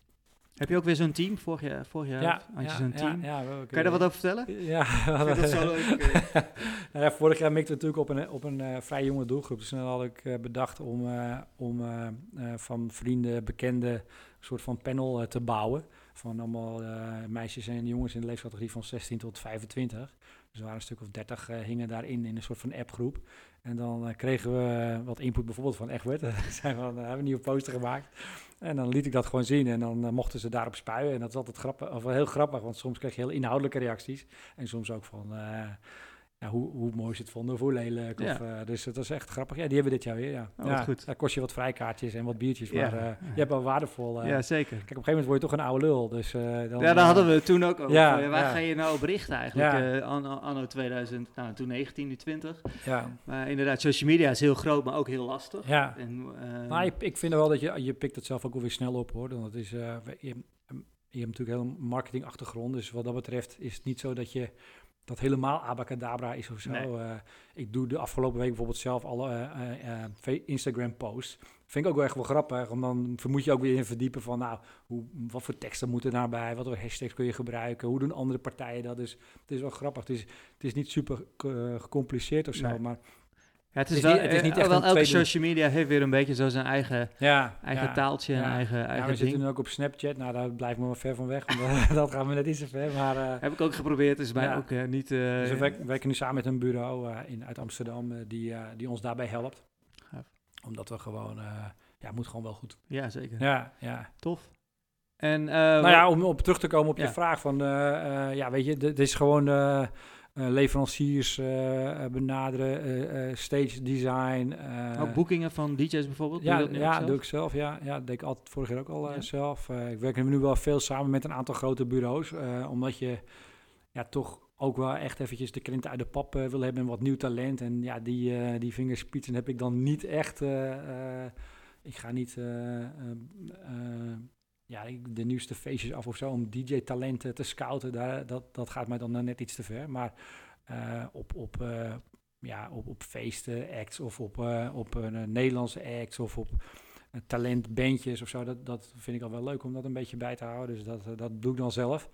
Heb je ook weer zo'n team? Vorig jaar, vorig jaar ja, had je ja, zo'n team. Ja, ja, kan je daar wat over vertellen? Ja, dat zo leuk. nou ja, vorig jaar mikte natuurlijk op een, op een uh, vrij jonge doelgroep. Dus dan had ik uh, bedacht om, uh, om van vrienden, bekenden, soort van panel te bouwen. Van allemaal meisjes en jongens in de leeftijdscategorie van 16 tot 25. Dus er waren een stuk of 30 hingen daarin in een soort van appgroep. En dan kregen we wat input bijvoorbeeld van Egbert. zijn van, hebben een nieuwe poster gemaakt. En dan liet ik dat gewoon zien en dan mochten ze daarop spuien. En dat is altijd grappig, of heel grappig, want soms kreeg je heel inhoudelijke reacties. En soms ook van hoe, hoe mooi ze het vonden hoe lelijk. Ja. Of, dus dat is echt grappig. Ja, die hebben we dit jaar weer, ja. Oh, ja goed. Daar kost je wat vrijkaartjes en wat biertjes, Ja. maar je hebt wel waardevol. ja, zeker. Kijk, op een gegeven moment word je toch een oude lul. Dus, dan, ja, daar hadden we toen ook over. Ja, waar ga je nou op richten eigenlijk? Ja. Anno, anno 2000, nou toen 19, nu 20. Ja, Maar inderdaad, social media is heel groot, maar ook heel lastig. ja. En, eh, Maar ik, ik vind wel dat je, je pikt het zelf ook weer snel op hoor. Het is, je, je hebt natuurlijk heel marketingachtergrond. Dus wat dat betreft is het niet zo dat je dat helemaal abacadabra is of zo. Nee. Uh, ik doe de afgelopen week bijvoorbeeld zelf alle uh, Instagram posts. Vind ik ook wel echt wel grappig. Want dan moet je ook weer in verdiepen van nou, hoe, wat voor teksten moeten daarbij? Wat voor hashtags kun je gebruiken? Hoe doen andere partijen dat? Dus het is wel grappig. Het is, het is niet super gecompliceerd of zo, Nee. maar ja, het is, het is wel, niet- het is niet eh, echt wel elke tweede- social media heeft weer een beetje zo zijn eigen, ja, eigen ja. taaltje en eigen, Ja, eigen we ding. zitten nu ook op Snapchat. Nou, daar blijf ik me wel ver van weg. Want dat gaan we net iets te ver. Maar uh, Heb ik ook geprobeerd, is mij ook eh, niet... eh, dus we werken, werken nu samen met een bureau eh, in, uit Amsterdam eh, die, eh, die ons daarbij helpt. Omdat we gewoon, eh, ja, moet gewoon wel goed. Ja, zeker. Ja, ja. Tof. En, eh, nou ja, om op terug te komen op je vraag van, eh, eh, ja, weet je, dit is gewoon eh, leveranciers eh, eh, benaderen, stage design. ook boekingen van DJ's bijvoorbeeld? Doe Ja, dat ook ja doe ik zelf. Ja, ja, dat deed ik altijd vorig jaar ook al Ja. zelf. Ik werk nu wel veel samen met een aantal grote bureaus, omdat je ja, toch ook wel echt eventjes de krenten uit de pap wil hebben en wat nieuw talent. En ja, die, die vingerspitsen heb ik dan niet echt. ik ga niet ja, de nieuwste feestjes af of zo om DJ-talenten te scouten. Daar, dat, dat gaat mij dan net iets te ver. Maar eh, op, op, eh, ja, op, op feesten, acts of op, eh, op een eh, Nederlandse acts of op eh, talentbandjes of zo. Dat, dat vind ik al wel leuk om dat een beetje bij te houden. Dus dat, eh, dat doe ik dan zelf.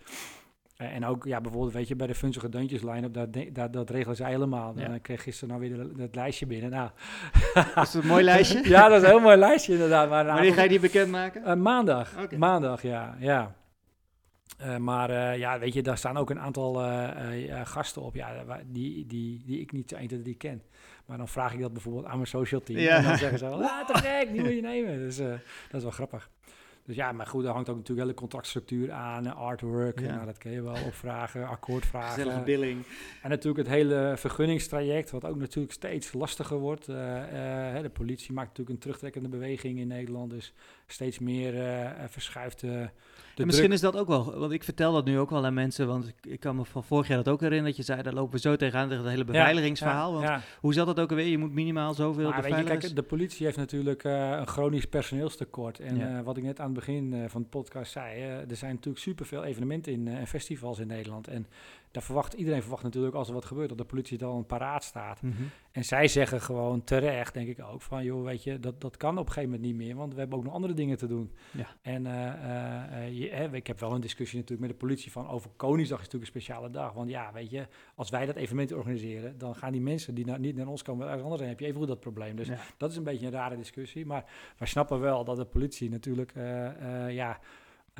Eh, en ook, ja, bijvoorbeeld, weet je, bij de Funzige Deuntjes line-up, dat, dat, dat regelen zij helemaal. Ja. Dan kreeg ik gisteren nou weer de- dat lijstje binnen. Nou, Is dat een mooi lijstje? ja, dat is een heel mooi lijstje inderdaad. Maar Wanneer ga je die bekendmaken? eh, maandag. Maandag, ja. ja. maar ja, weet je, daar staan ook een aantal gasten op ja, die, die, die ik niet zo 1, 2, 3 ken. Maar dan vraag ik dat bijvoorbeeld aan mijn social team. Ja. En dan zeggen ze, ah, te gek, die moet je nemen. Dus dat is wel grappig. Dus ja, maar goed, daar hangt ook natuurlijk hele contractstructuur aan, artwork, ja. nou, dat kun je wel opvragen, akkoordvragen. Gezellige billing. En natuurlijk het hele vergunningstraject, wat ook natuurlijk steeds lastiger wordt. Uh, uh, de politie maakt natuurlijk een terugtrekkende beweging in Nederland, dus steeds meer uh, verschuift misschien is dat ook wel, want ik vertel dat nu ook wel aan mensen, want ik, kan me van vorig jaar dat ook herinneren, dat je zei, daar lopen we zo tegenaan tegen het hele beveiligingsverhaal. want hoe zat dat ook alweer? Je moet minimaal zoveel maar, beveiligers... Weet je, kijk, de politie heeft natuurlijk uh, een chronisch personeelstekort. En uh, wat ik net aan het begin uh, van de podcast zei, er zijn natuurlijk superveel evenementen in, en festivals in Nederland. En daar verwacht iedereen verwacht natuurlijk als er wat gebeurt dat de politie dan paraat staat. Mhm. En zij zeggen gewoon terecht, denk ik ook, van joh, weet je, dat, dat kan op een gegeven moment niet meer, want we hebben ook nog andere dingen te doen. Ja. En uh, uh, ik heb wel een discussie natuurlijk met de politie van over Koningsdag is natuurlijk een speciale dag. Want ja, weet je, als wij dat evenement organiseren, dan gaan die mensen die nou niet naar ons komen, ergens anders dan heb je even goed dat probleem. Dus dat is een beetje een rare discussie. Maar wij snappen wel dat de politie natuurlijk, ja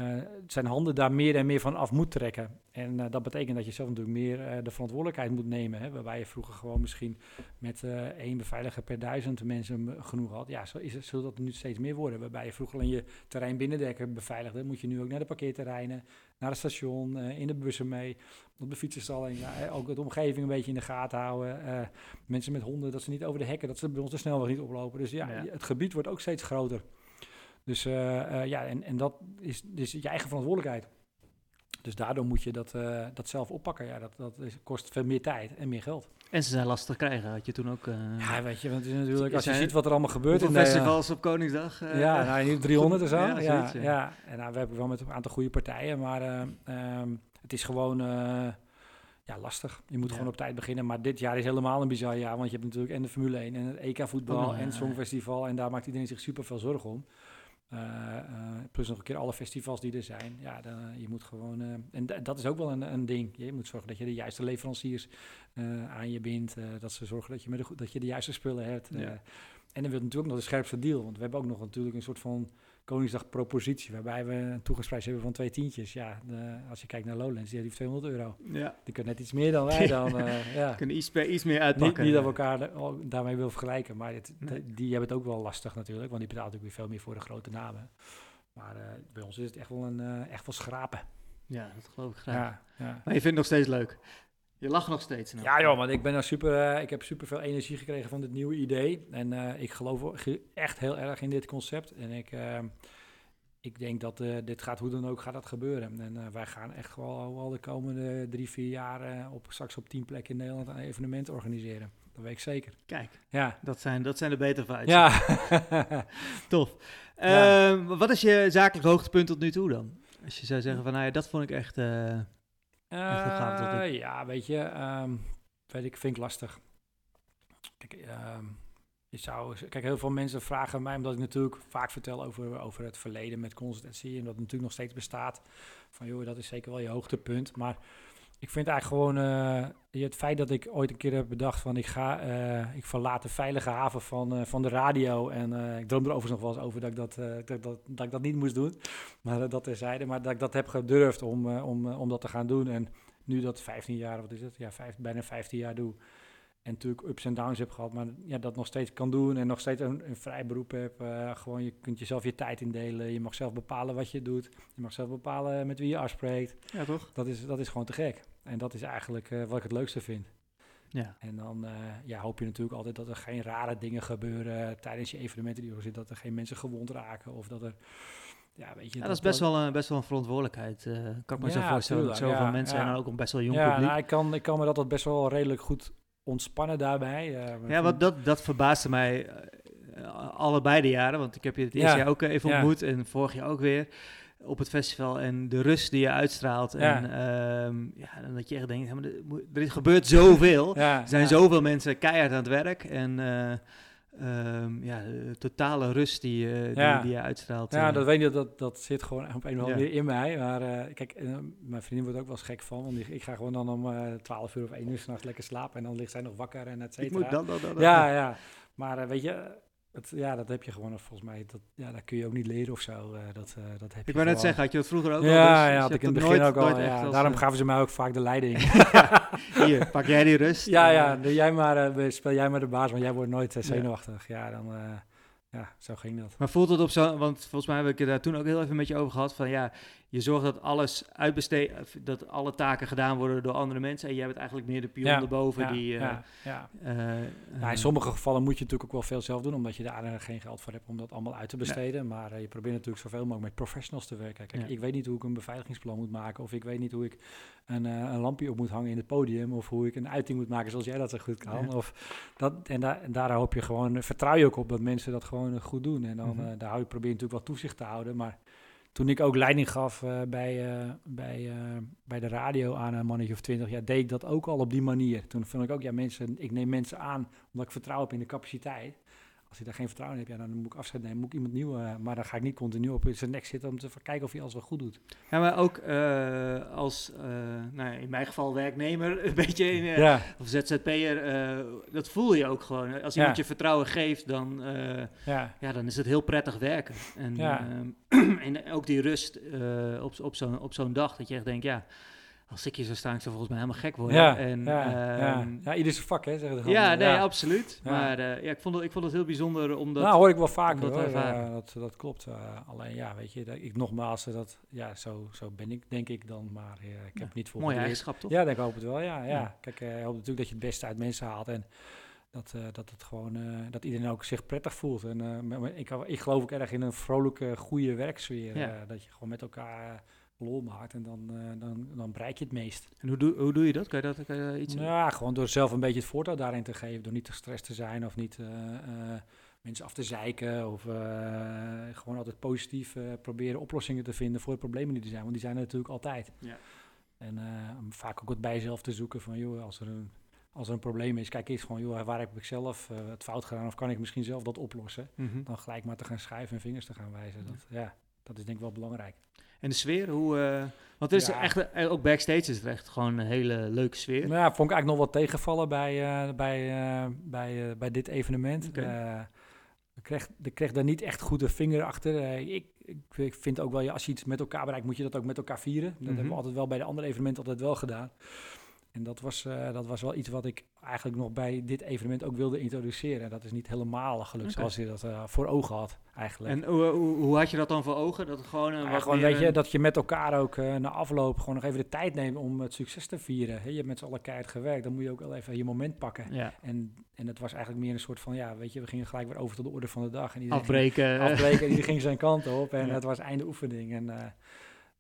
uh, zijn handen daar meer en meer van af moet trekken. En uh, dat betekent dat je zelf natuurlijk meer uh, de verantwoordelijkheid moet nemen. Hè, waarbij je vroeger gewoon misschien met één beveiliger per duizend mensen genoeg had. Ja, zo is het, zal dat nu steeds meer worden. Waarbij je vroeger alleen je terrein binnendekken beveiligde. Moet je nu ook naar de parkeerterreinen, naar het station, in de bussen mee. Op de fietsenstalling, ja, ook de omgeving een beetje in de gaten houden. mensen met honden, dat ze niet over de hekken, dat ze bij ons de snelweg niet oplopen. Dus ja, ja. het gebied wordt ook steeds groter. Dus uh, uh, ja, en, en dat is, dus je eigen verantwoordelijkheid. Dus daardoor moet je dat, uh, dat zelf oppakken. Ja, dat, dat is, kost veel meer tijd en meer geld. En ze zijn lastig te krijgen, had je toen ook... ja, weet je, want het is natuurlijk, als je ziet wat er allemaal gebeurt... in festivals op Koningsdag? ja, nou, nu 300 of zo. ja, ja, ja, En nou, we hebben wel met een aantal goede partijen, maar um, het is gewoon ja, lastig. Je moet gewoon op tijd beginnen. Maar dit jaar is helemaal een bizar jaar. Want je hebt natuurlijk en de Formule 1 en het EK voetbal oh, en het Songfestival. En daar maakt iedereen zich super veel zorgen om. Uh, plus nog een keer alle festivals die er zijn. Ja, dan, eh, je moet gewoon. en dat is ook wel een, een ding. Je moet zorgen dat je de juiste leveranciers aan je bindt. dat ze zorgen dat je, met de, dat je de juiste spullen hebt. en dan wil natuurlijk nog de scherpste deal. Want we hebben ook nog natuurlijk een soort van Koningsdag propositie, waarbij we een toegangsprijs hebben van twee tientjes. Ja, de, als je kijkt naar Lowlands, die heeft 200 euro. Ja. Die kunnen net iets meer dan wij dan. Uh, ja. Kunnen iets, iets meer uitpakken. Niet, niet dat we elkaar oh, daarmee wil vergelijken, maar het, die hebben het ook wel lastig natuurlijk, want die betaalt natuurlijk weer veel meer voor de grote namen. Maar uh, bij ons is het echt wel, een, uh, echt wel schrapen. Ja, dat geloof ik graag. Ja, ja. Maar je vindt het nog steeds leuk? Je lacht nog steeds. Nou. Ja, joh, want ik ben er super. Uh, ik heb super veel energie gekregen van dit nieuwe idee. En uh, ik geloof echt heel erg in dit concept. En ik, uh, ik denk dat dit gaat hoe dan ook gaat dat gebeuren. En wij gaan echt wel al de komende drie, vier jaar op straks op tien plekken in Nederland een evenement organiseren. Dat weet ik zeker. Kijk, ja. dat, zijn, dat zijn de betere vibes. Ja. Tof. Ja. Ehm, wat is je zakelijk hoogtepunt tot nu toe dan? Als je zou zeggen van, nou ja, dat vond ik echt... Uh, ja, weet je, um, weet ik, vind ik lastig. Kijk, uh, je zou, kijk, heel veel mensen vragen mij, omdat ik natuurlijk vaak vertel over, over het verleden met consultancy en dat natuurlijk nog steeds bestaat. Van joh, dat is zeker wel je hoogtepunt. Maar ik vind eigenlijk gewoon uh, het feit dat ik ooit een keer heb bedacht van ik ga, uh, ik verlaat de veilige haven van, uh, van de radio. En ik droom er overigens nog wel eens over dat ik dat, dat, dat, dat, ik dat niet moest doen. Maar dat terzijde. Maar dat ik dat heb gedurfd om, om, om dat te gaan doen. En nu dat 15 jaar, wat is het? Ja, vijf, bijna 15 jaar doe. En natuurlijk ups en downs heb gehad, maar ja, dat nog steeds kan doen en nog steeds een, een vrij beroep heb. gewoon, je kunt jezelf je tijd indelen. Je mag zelf bepalen wat je doet. Je mag zelf bepalen met wie je afspreekt. Ja, toch? Dat is, dat is gewoon te gek. En dat is eigenlijk uh, wat ik het leukste vind. Ja. En dan uh, ja, hoop je natuurlijk altijd dat er geen rare dingen gebeuren tijdens je evenementen die zitten. Dat er geen mensen gewond raken of dat er... Ja, weet je, ja, dat, is best wel, een, best wel een verantwoordelijkheid. Uh, kan ik me zo voorstellen dat zoveel mensen en ook een best wel jong ja, publiek. Nou, ik, kan, ik kan me dat, dat best wel redelijk goed ontspannen daarbij. ja, wat dat, dat verbaasde mij allebei de jaren. Want ik heb je het eerste jaar ook even ontmoet en vorig jaar ook weer op het festival en de rust die je uitstraalt. En, ehm, ja, en dat je echt denkt, er, gebeurt zoveel. er zijn zoveel mensen keihard aan het werk. En uh, ja, de totale rust die, uh, die, die, je uitstraalt. Ja, dat weet je, dat, dat zit gewoon op een of andere manier in mij. Maar kijk, mijn vriendin wordt ook wel eens gek van. Want ik, ga gewoon dan om 12 uur of 1 uur s'nachts lekker slapen. En dan ligt zij nog wakker en et cetera. Ik moet Ja, ja. Maar weet je het, ja, dat heb je gewoon volgens mij. Dat, ja, dat kun je ook niet leren of zo. Uh, dat, uh, dat heb ik wou net zeggen, had je dat vroeger ook ja, al? Dus, ja, had ik in het begin nooit, ook al. Ja, daarom uh, gaven ze mij ook vaak de leiding. Hier, pak jij die rust. Ja, ja, jij maar, speel jij maar de baas, want jij wordt nooit zenuwachtig. Ja, dan... Ja, zo ging dat. Maar voelt het op zo, want volgens mij heb ik het daar toen ook heel even met je over gehad, van ja, je zorgt dat alles uitbesteed, dat alle taken gedaan worden door andere mensen en jij bent eigenlijk meer de pion ja, erboven ja, die... ja, uh, ja. Uh, in sommige gevallen moet je natuurlijk ook wel veel zelf doen, omdat je daar geen geld voor hebt om dat allemaal uit te besteden. Maar uh, je probeert natuurlijk zoveel mogelijk met professionals te werken. Kijk, ik weet niet hoe ik een beveiligingsplan moet maken, of ik weet niet hoe ik een, een lampje op moet hangen in het podium, of hoe ik een uiting moet maken zoals jij dat zo goed kan. Of dat, en, daar en daar hoop je gewoon, vertrouw je ook op dat mensen dat gewoon goed doen. En dan mm -hmm. daar hou je, probeer je natuurlijk wel toezicht te houden, maar toen ik ook leiding gaf uh, bij, uh, bij, uh, bij de radio aan een mannetje of twintig, ja, deed ik dat ook al op die manier. Toen vond ik ook, ja, mensen, ik neem mensen aan omdat ik vertrouw heb in de capaciteit als je daar geen vertrouwen in hebt, ja, dan moet ik afscheid nemen, moet ik iemand nieuw. Uh, maar dan ga ik niet continu op zijn nek zitten om te kijken of hij alles wel goed doet. Ja, maar ook uh, als, uh, nou, in mijn geval werknemer, een beetje in, ja. of ZZP'er, dat voel je ook gewoon. Als iemand ja. je vertrouwen geeft, dan, ja. ja. dan is het heel prettig werken. En, en ook die rust op, op zo'n op zo'n dag, dat je echt denkt, ja als ik hier zou staan, ik zou volgens mij helemaal gek worden. Ja, en, ja, ja. Ehm, ja ieder zijn vak, hè? Zeggen ja, nee, absoluut. Maar uh, ja, ik, vond het, ik vond het heel bijzonder om dat Nou, hoor ik wel vaker, dat, hoor. Ja, dat, dat klopt. Uh, alleen, ja, weet je, dat, ik nogmaals, dat, ja, zo, zo ben ik, denk ik dan. Maar uh, ik heb niet voor Mooie eigenschap, toch? Ja, ik hoop het wel, ja. ja. Kijk, ik hoop natuurlijk dat je het beste uit mensen haalt en dat, dat het gewoon, dat iedereen ook zich prettig voelt. En ik, ik geloof ook erg in een vrolijke, goede werksfeer. Dat je gewoon met elkaar lol maakt en dan, uh, dan, dan bereik je het meest. En hoe doe, hoe doe je dat? Kan je dat kan je iets Ja, gewoon door zelf een beetje het voortouw daarin te geven. Door niet te gestrest te zijn of niet uh, uh, mensen af te zeiken. Of gewoon altijd positief proberen oplossingen te vinden voor de problemen die er zijn. Want die zijn er natuurlijk altijd. Ja. En vaak ook wat bij jezelf te zoeken van, joh, als er een, als er een probleem is, kijk eens gewoon, joh, waar heb ik zelf het fout gedaan of kan ik misschien zelf dat oplossen? Mm -hmm. Dan gelijk maar te gaan schrijven en vingers te gaan wijzen. Dat, ja, dat is denk ik wel belangrijk. En de sfeer, hoe... Uh, want het is ja. echt, eh, ook backstage is het echt gewoon een hele leuke sfeer. Nou ja, vond ik eigenlijk nog wat tegenvallen bij, uh, bij, uh, bij, bij dit evenement. Okay. ik, kreeg, ik kreeg daar niet echt goed de vinger achter. Ik, ik, ik, vind ook wel, ja, als je iets met elkaar bereikt, moet je dat ook met elkaar vieren. Dat mm -hmm. hebben we altijd wel bij de andere evenementen altijd wel gedaan. En dat was, uh, dat was wel iets wat ik eigenlijk nog bij dit evenement ook wilde introduceren. Dat is niet helemaal gelukt okay. zoals je dat uh, voor ogen had eigenlijk. En hoe, hoe, hoe, had je dat dan voor ogen? Dat gewoon, uh, wat gewoon weet je, dat je met elkaar ook na afloop gewoon nog even de tijd neemt om het succes te vieren. He, je hebt met z'n allen keihard gewerkt, dan moet je ook wel even je moment pakken. Ja. En, en het was eigenlijk meer een soort van, ja, weet je, we gingen gelijk weer over tot de orde van de dag. En afbreken. Ging, afbreken, en die ging zijn kant op en ja. het was einde oefening. En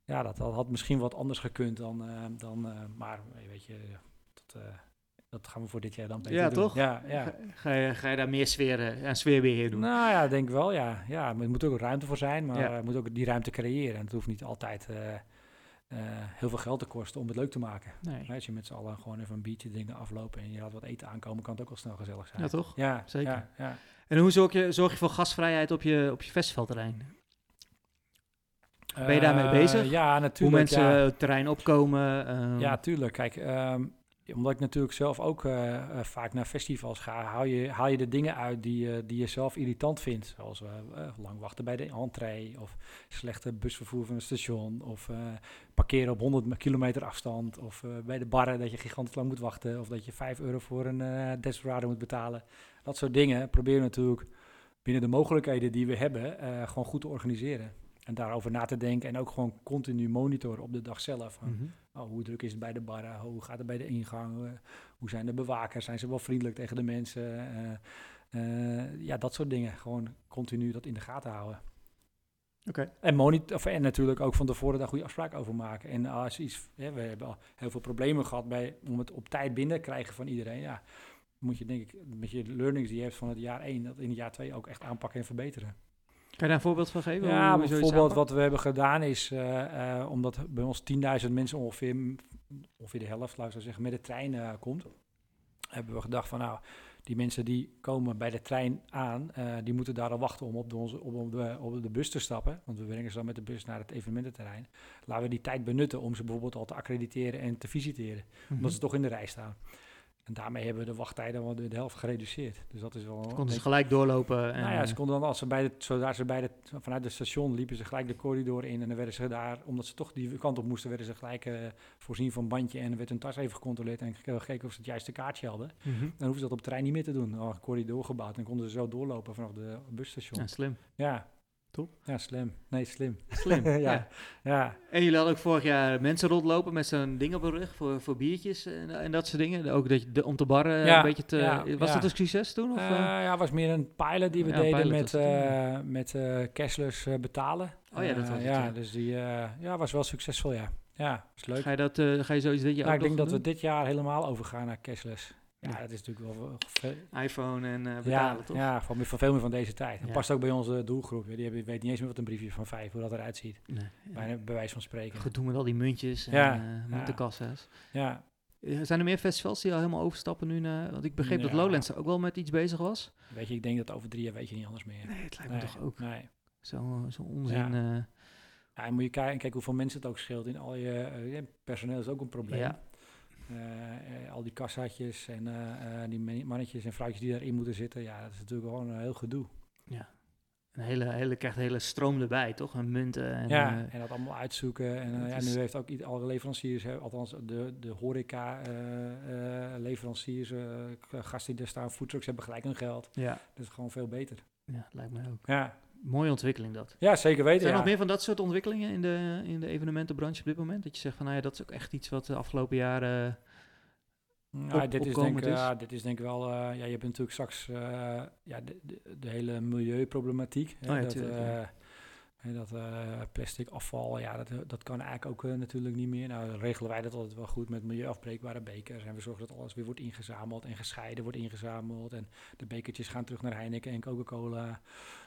ja, dat, dat, had misschien wat anders gekund dan, dan maar weet je uh, dat gaan we voor dit jaar dan beter ja, doen. Toch? Ja, ja. Ga, je, ga je daar meer sfeer, uh, sfeerbeheer doen? Nou ja, denk wel, ja. ja maar er moet ook ruimte voor zijn, maar ja. je moet ook die ruimte creëren. En het hoeft niet altijd uh, heel veel geld te kosten om het leuk te maken. Nee. Als je met z'n allen gewoon even een biertje dingen aflopen en je laat wat eten aankomen, kan het ook wel snel gezellig zijn. Ja, toch? Ja, zeker. Ja, en hoe zorg je, zorg je voor gastvrijheid op je, op je festivalterrein? Ben je daarmee bezig? ja, natuurlijk. Hoe mensen het terrein opkomen? Um. Ja, tuurlijk. Kijk, um, omdat ik natuurlijk zelf ook uh, uh, vaak naar festivals ga, haal je, haal je de dingen uit die, uh, die je zelf irritant vindt. Zoals lang wachten bij de entree, of slechte busvervoer van het station, of parkeren op 100 kilometer afstand, of bij de barren dat je gigantisch lang moet wachten, of dat je 5 euro voor een Desperado moet betalen. Dat soort dingen proberen we natuurlijk binnen de mogelijkheden die we hebben gewoon goed te organiseren. En daarover na te denken en ook gewoon continu monitoren op de dag zelf. Mm -hmm. oh, hoe druk is het bij de barren? Hoe gaat het bij de ingang? Uh, hoe zijn de bewakers? Zijn ze wel vriendelijk tegen de mensen? Uh, uh, ja, dat soort dingen. Gewoon continu dat in de gaten houden. Okay. En, monitor, en natuurlijk ook van tevoren daar goede afspraken over maken. En als iets, we hebben al heel veel problemen gehad bij, om het op tijd binnen te krijgen van iedereen. Ja, moet je denk ik met je learnings die je hebt van het jaar 1, dat in het jaar 2 ook echt aanpakken en verbeteren. Kan je daar een voorbeeld van geven? Ja, bijvoorbeeld wat we hebben gedaan is, uh, uh, omdat bij ons 10.000 mensen ongeveer, ongeveer de helft, laat ik zo zeggen, met de trein uh, komt, hebben we gedacht van nou, die mensen die komen bij de trein aan, die moeten daar al wachten om op de, onze, op, de, op de bus te stappen. Want we brengen ze dan met de bus naar het evenemententerrein. Laten we die tijd benutten om ze bijvoorbeeld al te accrediteren en te visiteren. Mm -hmm. Omdat ze toch in de rij staan. En daarmee hebben we de wachttijden wel de, de helft gereduceerd. Dus dat is wel... Konden ze gelijk doorlopen? En, nou ja, ze konden dan als ze bij de, zodra ze bij de, vanuit het station liepen ze gelijk de corridor in en dan werden ze daar, omdat ze toch die kant op moesten, werden ze gelijk uh, voorzien van bandje en werd hun tas even gecontroleerd en gekeken of ze het juiste kaartje hadden. Mm -hmm. Dan hoeven ze dat op het trein niet meer te doen. Dan een corridor gebouwd en konden ze zo doorlopen vanaf de busstation. Ja, slim. Ja, Top. Ja, slim. Nee, slim. Slim, ja. ja. ja. En jullie hadden ook vorig jaar mensen rondlopen met zo'n ding op hun rug voor, voor biertjes en, en dat soort dingen. Ook dat je de, om te barren ja, een beetje te... Ja, was ja. dat een succes toen? Of, Uh, ja, was meer een pilot die we Ja, deden met, uh, met uh, cashless uh, betalen. Oh ja, dat Uh, was het, ja, ja. dus die uh, ja, was wel succesvol, ja. Ja, was leuk. Ga je, dat, uh, ga je zoiets dit jaar Nou, ook ik denk dat we dit jaar helemaal overgaan naar cashless. Ja, Ja. dat is natuurlijk wel... iPhone en uh, Ja, betalen, toch? ja van, veel meer van deze tijd. Dat Ja. past ook bij onze doelgroep. Die hebben, weet niet eens meer wat een briefje van vijf, hoe dat eruit ziet. Nee. Bij, bij wijze van spreken. Gedoe met al die muntjes en Ja, ja, ja. muntenkassa's. Ja, Eh, Zijn er meer festivals die al helemaal overstappen nu naar... Want ik begreep dat Ja. Lowlands er ook wel met iets bezig was. weet je, ik denk dat over drie jaar weet je niet anders meer. Nee, het lijkt Nee, me toch ook Nee. zo, zo onzin. Ja. eh, Ja, en moet je kijken, kijken hoeveel mensen het ook scheelt in al je... eh, ja, personeel is ook een probleem. Ja. Eh, eh, al die kassaatjes en eh, die man- mannetjes en vrouwtjes die daarin moeten zitten. Ja, dat is natuurlijk gewoon een heel gedoe. een hele, hele, krijgt een hele stroom erbij, toch? En munten en... ja, en dat allemaal uitzoeken. En ja, nu heeft ook alle leveranciers, hè, althans de, de horeca leveranciers, k- gasten die daar staan, foodtrucks hebben gelijk hun geld. ja, Dat is gewoon veel beter. ja, lijkt mij ook. Ja, Mooie ontwikkeling dat. ja zeker weten. Zijn er ja. nog meer van dat soort ontwikkelingen in de, in de evenementenbranche op dit moment? Dat je zegt van, nou ja, dat is ook echt iets wat de afgelopen jaren... Ja, op- dit, is denk, is? ja, dit is denk ik wel, eh, ja, je hebt natuurlijk straks eh, ja, de, de, de hele milieuproblematiek. hè, Oh ja, dat, tuurlijk, eh, ja. hè, dat plastic afval, ja, dat, dat kan eigenlijk ook natuurlijk niet meer. Nou, regelen wij dat altijd wel goed met milieuafbreekbare bekers. En we zorgen dat alles weer wordt ingezameld en gescheiden wordt ingezameld. En de bekertjes gaan terug naar Heineken en Coca-Cola.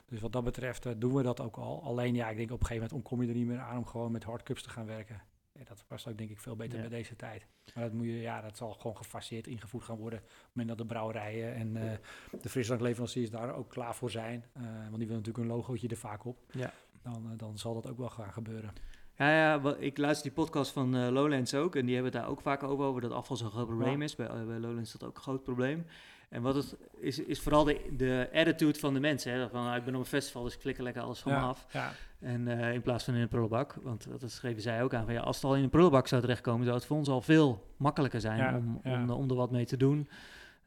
Dus wat dat betreft eh, doen we dat ook al. Alleen ja, ik denk op een gegeven moment ontkom je er niet meer aan om gewoon met hardcups te gaan werken. Ja, dat past ook denk ik veel beter Ja. bij deze tijd. Maar dat, moet je, ja, dat zal gewoon gefaseerd ingevoerd gaan worden. Op het moment dat de brouwerijen en eh, de frisdrankleveranciers daar ook klaar voor zijn. eh, want die willen natuurlijk een logootje er vaak op. Ja. Dan, dan zal dat ook wel gaan gebeuren. Ja, ja ik luister die podcast van Lowlands ook. En die hebben het daar ook vaak over, over dat afval zo'n groot probleem Ja. is. Bij, bij Lowlands is dat ook een groot probleem. En wat het is, is vooral de, de attitude van de mensen. Hè? Van, ah, ik ben op een festival, dus ik klik er lekker alles van me af. Ja, En eh, in plaats van in een prullenbak. Want dat schreven zij ook aan. Van, ja, als het al in een prullenbak zou terechtkomen, zou het voor ons al veel makkelijker zijn Ja, om. Om, om er wat mee te doen.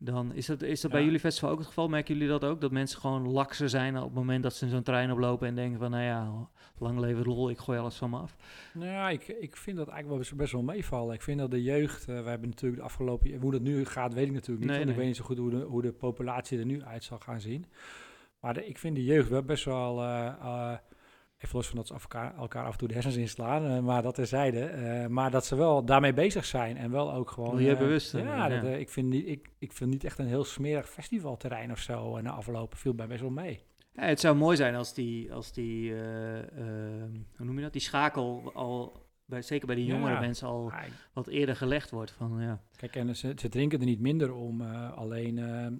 Dan is dat, is dat bij jullie festival ook het geval? Merken jullie dat ook? Dat mensen gewoon lakser zijn op het moment dat ze zo'n trein oplopen en denken van, nou ja, lang leven lol, ik gooi alles van me af. nou ja, ik, ik vind dat eigenlijk wel best, wel meevallen. Ik vind dat de jeugd, eh we hebben natuurlijk de afgelopen hoe dat nu gaat, weet ik natuurlijk niet. Nee, ik weet niet zo goed hoe de, hoe de populatie er nu uit zal gaan zien. Maar de- ik vind de jeugd wel best wel, eh, eh, even los van dat ze elkaar, elkaar af en toe de hersens inslaan, eh, maar dat terzijde. eh maar dat ze wel daarmee bezig zijn en wel ook gewoon... Milieubewust, eh, eh, ja, dat, ja. eh, ik, vind niet, ik, ik vind niet echt een heel smerig festivalterrein of zo. En na aflopen viel mij best wel mee. Ja, het zou mooi zijn als die, als die eh, eh, hoe noem je dat, die schakel al, bij, zeker bij die Ja. jongere mensen al wat eerder gelegd wordt. Van, ja. Kijk, en ze, ze drinken er niet minder om. eh, alleen, eh, eh,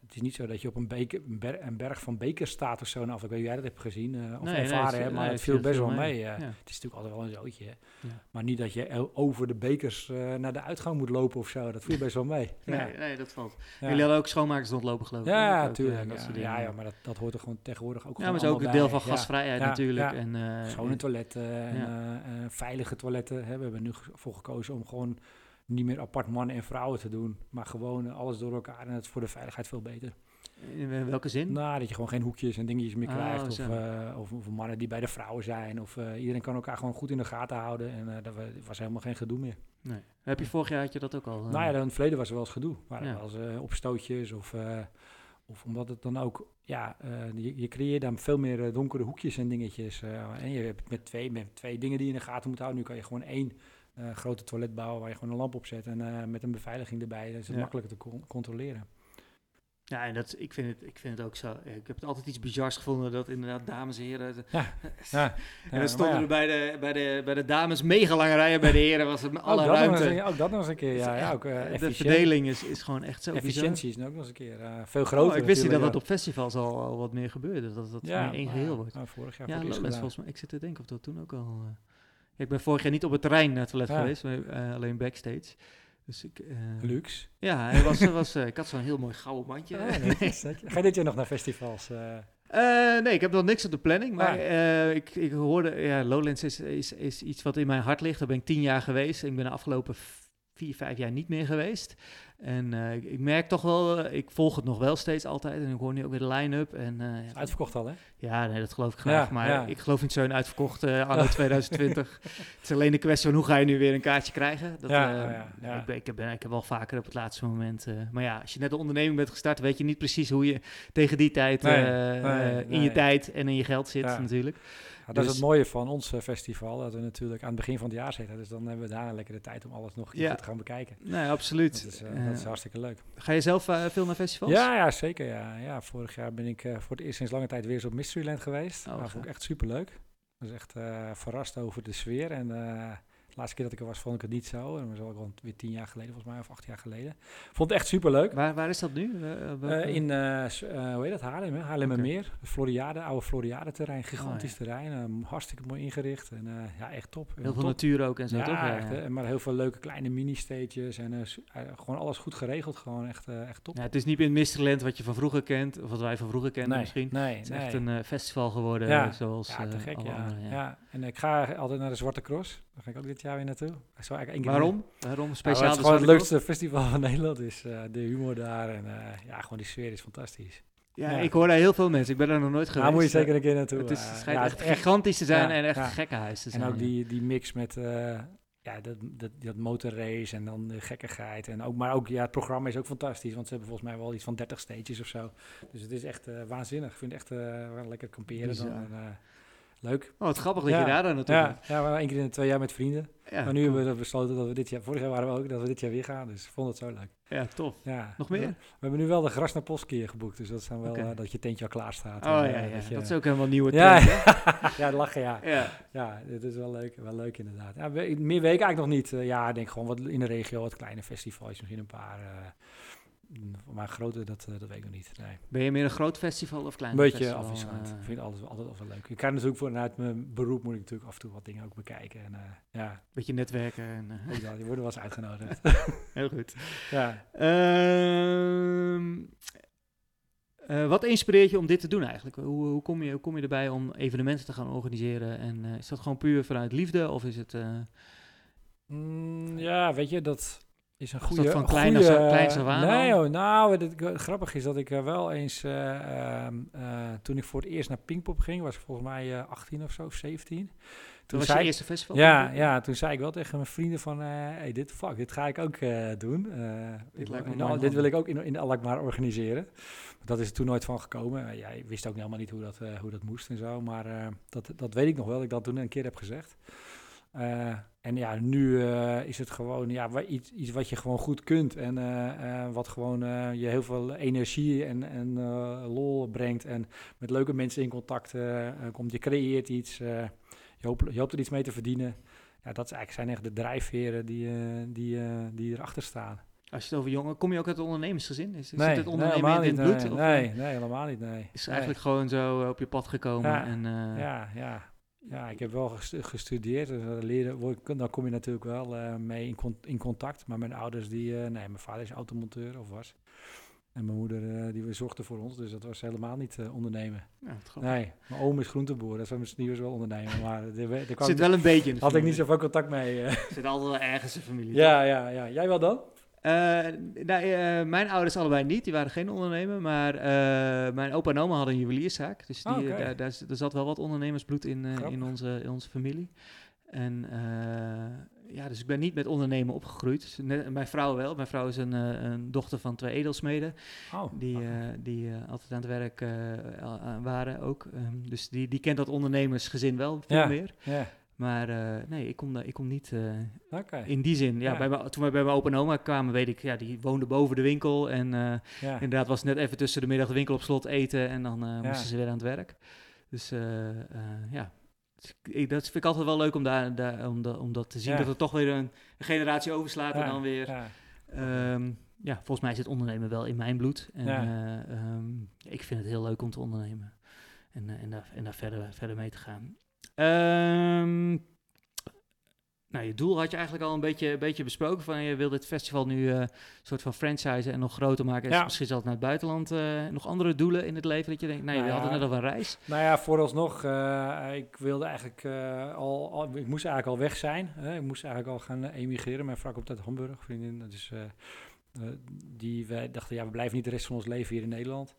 het is niet zo dat je op een, beker, een, ber- een berg van bekers staat of zo. Nou, of ik weet jij dat hebt gezien of Nee, nee, ervaren het- maar nee, het viel best wel mee. mee. Ja. Het is natuurlijk altijd wel een zootje. Ja. Maar niet dat je over de bekers naar de uitgang moet lopen of zo. Dat viel best wel mee. Ja, Nee, dat valt. Jullie hadden ook schoonmakers rondlopen, geloof ik. ja, natuurlijk. ja, ja, maar dat, dat hoort er gewoon tegenwoordig ook Ja, maar het is ook een deel van bij. Gasvrijheid natuurlijk. En, Schone toiletten en veilige toiletten. Hè. We hebben nu voor gekozen om gewoon niet meer apart mannen en vrouwen te doen. Maar gewoon eh, alles door elkaar. En het is voor de veiligheid veel beter. in welke zin? Nou, dat je gewoon geen hoekjes en dingetjes meer Oh, krijgt. Of, eh, of, of mannen die bij de vrouwen zijn. Of eh, iedereen kan elkaar gewoon goed in de gaten houden. En eh dat wa- was helemaal geen gedoe meer. Nee. Heb je vorig jaar had je dat ook al? eh? Nou ja, dan in het verleden was er wel eens gedoe. Maar Ja. eh, opstootjes of... eh, of omdat het dan ook, ja, eh, je, je creëert dan veel meer eh, donkere hoekjes en dingetjes. eh, en je hebt met twee, met twee dingen die je in de gaten moet houden. Nu kan je gewoon één eh, grote toilet bouwen waar je gewoon een lamp op zet. En eh, met een beveiliging erbij. Is het Ja. makkelijker te con- controleren. Ja, en dat, ik, vind het, ik vind het ook zo. Ik heb het altijd iets bizars gevonden dat inderdaad dames en heren. Ja, ja. en dan stonden er bij de, bij, de, bij de dames mega lange rijen, bij de heren was het met alle ook, ruimte. een- ook dat nog eens een keer, ja. ja ook, eh, de verdeling is, is gewoon echt zo bizar. Efficiëntie is nu ook nog eens een keer veel Oh, groter. ik wist niet dat dat op festivals al, al wat meer gebeurde. Dat dat ja. meer één geheel ja, wordt. nou, vorig jaar Ja, voor het eerst volgens mij. Ik zit te denken of dat toen ook al... ja, ik ben vorig jaar niet op het terrein naar het toilet Ja. geweest, maar, eh, alleen backstage. Dus ik, Luxe. Ja, hij was, was, ik had zo'n heel mooi gouden mandje. Oh, nee. Ga je dit jaar nog naar festivals? nee, ik heb nog niks op de planning. Maar ah. ik, ik hoorde, ja, Lowlands is, is, is iets wat in mijn hart ligt. Daar ben ik tien jaar geweest. Ik ben de afgelopen vier, vijf jaar niet meer geweest. En uh, ik, merk toch wel, uh, ik volg het nog wel steeds altijd. En ik hoor nu ook weer de line-up. En, uh, uitverkocht al, hè? Ja, nee, dat geloof ik graag. Ja, maar ja. ik geloof niet zo in uitverkocht anno 2020. het is alleen de kwestie van hoe ga je nu weer een kaartje krijgen. Dat, ja, Ik, ben, ik, ben, ik heb wel vaker op het laatste moment. maar ja, als je net een onderneming bent gestart, weet je niet precies hoe je tegen die tijd in je tijd en in je geld zit natuurlijk dat is het mooie van ons eh, festival, dat we natuurlijk aan het begin van het jaar zitten. Dus dan hebben we daar lekker de tijd om alles nog ja. te gaan bekijken. Nee, absoluut. Dat is, uh, dat is hartstikke leuk. Ga je zelf uh, veel naar festivals? Ja, ja zeker. Ja. Ja, vorig jaar ben ik voor het eerst sinds lange tijd weer eens op Mysteryland geweest. Oh, dat vond ik echt super leuk. Ik was echt verrast over de sfeer en laatste keer dat ik er was, vond ik het niet zo. En dat was al weer tien jaar geleden, volgens mij, of acht jaar geleden. Vond het echt super leuk. Waar, waar is dat nu? Uh, in, uh, hoe heet dat, Haarlem, hè? Haarlemmermeer. Okay. Floriade, oude Floriade-terrein, gigantisch oh, terrein. Ehm, hartstikke mooi ingericht en ja, echt top. Heel veel natuur ook en zo, ja, toch? Ja, echt, maar heel veel leuke kleine mini-stages en gewoon alles goed geregeld. Gewoon echt, echt top. Ja, het is niet in Mysteryland wat je van vroeger kent, of wat wij van vroeger kennen misschien. Nee, het is echt een festival geworden, ja. zoals ja, te gek, ja. ja. En ik ga altijd naar de Zwarte Cross. Daar ga ik ook dit jaar weer naartoe. Waarom? Waarom? Speciaal het is gewoon het leukste festival van Nederland. Is uh, de humor daar en uh, ja, gewoon die sfeer is fantastisch. Ja, ik hoor daar heel veel mensen. Ik ben er nog nooit geweest. Daar moet je zeker een keer naartoe. Het, is, het schijnt echt, echt gigantisch te zijn en echt ja. gekkenhuis te zijn. En ook die, die mix met ja, dat, dat, dat motorrace en dan de gekkigheid. En ook, maar ook, ja, het programma is ook fantastisch. Want ze hebben volgens mij wel iets van 30 stages of zo. Dus het is echt waanzinnig. Ik vind het echt wel lekker kamperen. Dan, Leuk. Oh, wat grappig dat je daar dan naartoe ja. Ja, we waren één keer in de twee jaar met vrienden. Ja, maar nu hebben we besloten dat we dit jaar... Vorig jaar waren we ook dat we dit jaar weer gaan. Dus ik vond het zo leuk. Ja, tof. Ja. Nog meer? We, hebben nu wel de gras naar Postkeer geboekt. Dus dat zijn wel uh, dat je tentje al klaar staat. Oh en, ja, ja. Dat, is ook helemaal nieuwe tent, Ja, ja lachen, ja. ja. Ja, dit is wel leuk. Wel leuk inderdaad. Ja, meer weken eigenlijk nog niet. Uh, ja, ik denk gewoon wat in de regio, wat kleine festivals. Misschien een paar... Uh, maar grote, dat, uh, dat weet ik nog niet. Nee. Ben je meer een groot festival of klein? Een beetje afwisselend. Uh, ik vind het altijd, altijd, altijd leuk. Ik kan natuurlijk vanuit mijn beroep moet ik natuurlijk af en toe wat dingen ook bekijken. En, uh, ja. Beetje netwerken. En, uh. Dat, die worden wel eens uitgenodigd. Heel goed. Ja. Ehm, wat inspireert je om dit te doen eigenlijk? Hoe, hoe, kom je, hoe kom je erbij om evenementen te gaan organiseren? En is dat gewoon puur vanuit liefde of is het... Mm, ja, weet je, dat is een goede... van klein Nee, oh, nou, het, grappig is dat ik uh, wel eens... Uh, uh, toen ik voor het eerst naar Pinkpop ging, was ik volgens mij 18 of zo, of 17. Toen was je eerste festival? Ja, ja, toen zei ik wel tegen mijn vrienden van... hey, dit, fuck, dit ga ik ook doen. dit, in, dit wil ik ook in, in Alkmaar organiseren. Dat is er toen nooit van gekomen. Jij wist ook helemaal niet hoe dat, hoe dat moest en zo. Maar dat, dat weet ik nog wel, dat ik dat toen een keer heb gezegd. Uh, en ja, nu uh, is het gewoon ja, iets, iets wat je gewoon goed kunt. En uh, wat gewoon je heel veel energie en, en lol brengt. En met leuke mensen in contact komt. Je creëert iets. je, hoopt, je hoopt er iets mee te verdienen. Ja, dat eigenlijk, zijn echt de drijfveren die, die, die erachter staan. Als je het over jongen, kom je ook uit het ondernemersgezin? Is, nee, zit het ondernemen in het bloed? Nee, nee, nee, helemaal niet. Nee. Is eigenlijk gewoon zo op je pad gekomen? Ja, en, ja, ja. Ja, ik heb wel gestudeerd. Dus leren, dan kom je natuurlijk wel uh, mee in, in, contact. Maar mijn ouders, die, uh, nee, mijn vader is automonteur of was. En mijn moeder, uh, die zorgde voor ons. Dus dat was helemaal niet ondernemen. Ja, nee, mijn oom is groenteboer. Dat was misschien wel ondernemen. Maar er, er kwam, zit wel een beetje in Had ik niet zoveel contact mee. Zit altijd wel ergens in familie. Ja, ja, ja. Jij wel dan? Uh, nou, uh, mijn ouders allebei niet, die waren geen ondernemer. Maar uh, mijn opa en oma hadden een juwelierszaak. Dus die, oh, okay. daar, daar, zat wel wat ondernemersbloed in, in, onze, in onze familie. En ja, dus ik ben niet met ondernemen opgegroeid. Dus net, mijn vrouw wel. Mijn vrouw is een, een dochter van twee edelsmeden. Oh, die, okay. die altijd aan het werk waren ook. Um, dus die, die kent dat ondernemersgezin wel veel meer. Maar uh, nee, ik kom, ik kom niet uh, okay. in die zin. Ja, ja. Bij me, toen we bij mijn opa en oma kwamen, weet ik, ja, die woonden boven de winkel. En uh, ja. inderdaad was net even tussen de middag de winkel op slot eten en dan ja. moesten ze weer aan het werk. Dus ja, ik, dat vind ik altijd wel leuk om, daar, daar om, om dat te zien. Dat er toch weer een, een generatie overslaat en dan weer... Um, ja, volgens mij zit ondernemen wel in mijn bloed. En um, ik vind het heel leuk om te ondernemen. En, en, daar, en daar verder, verder mee te gaan. Um, Nou, je doel had je eigenlijk al een beetje, een beetje besproken. Van je wil dit festival nu een soort van franchise en nog groter maken. Ja. Misschien zelfs naar het buitenland. nog andere doelen in het leven dat je denkt, nee, nou, we hadden net al een reis. Nou ja, vooralsnog, ik wilde eigenlijk al, al, ik moest eigenlijk al weg zijn. ik moest eigenlijk al gaan emigreren. Mijn vrouw komt uit Hamburg, vriendin. Dat is eh, die wij dachten, ja, we blijven niet de rest van ons leven hier in Nederland.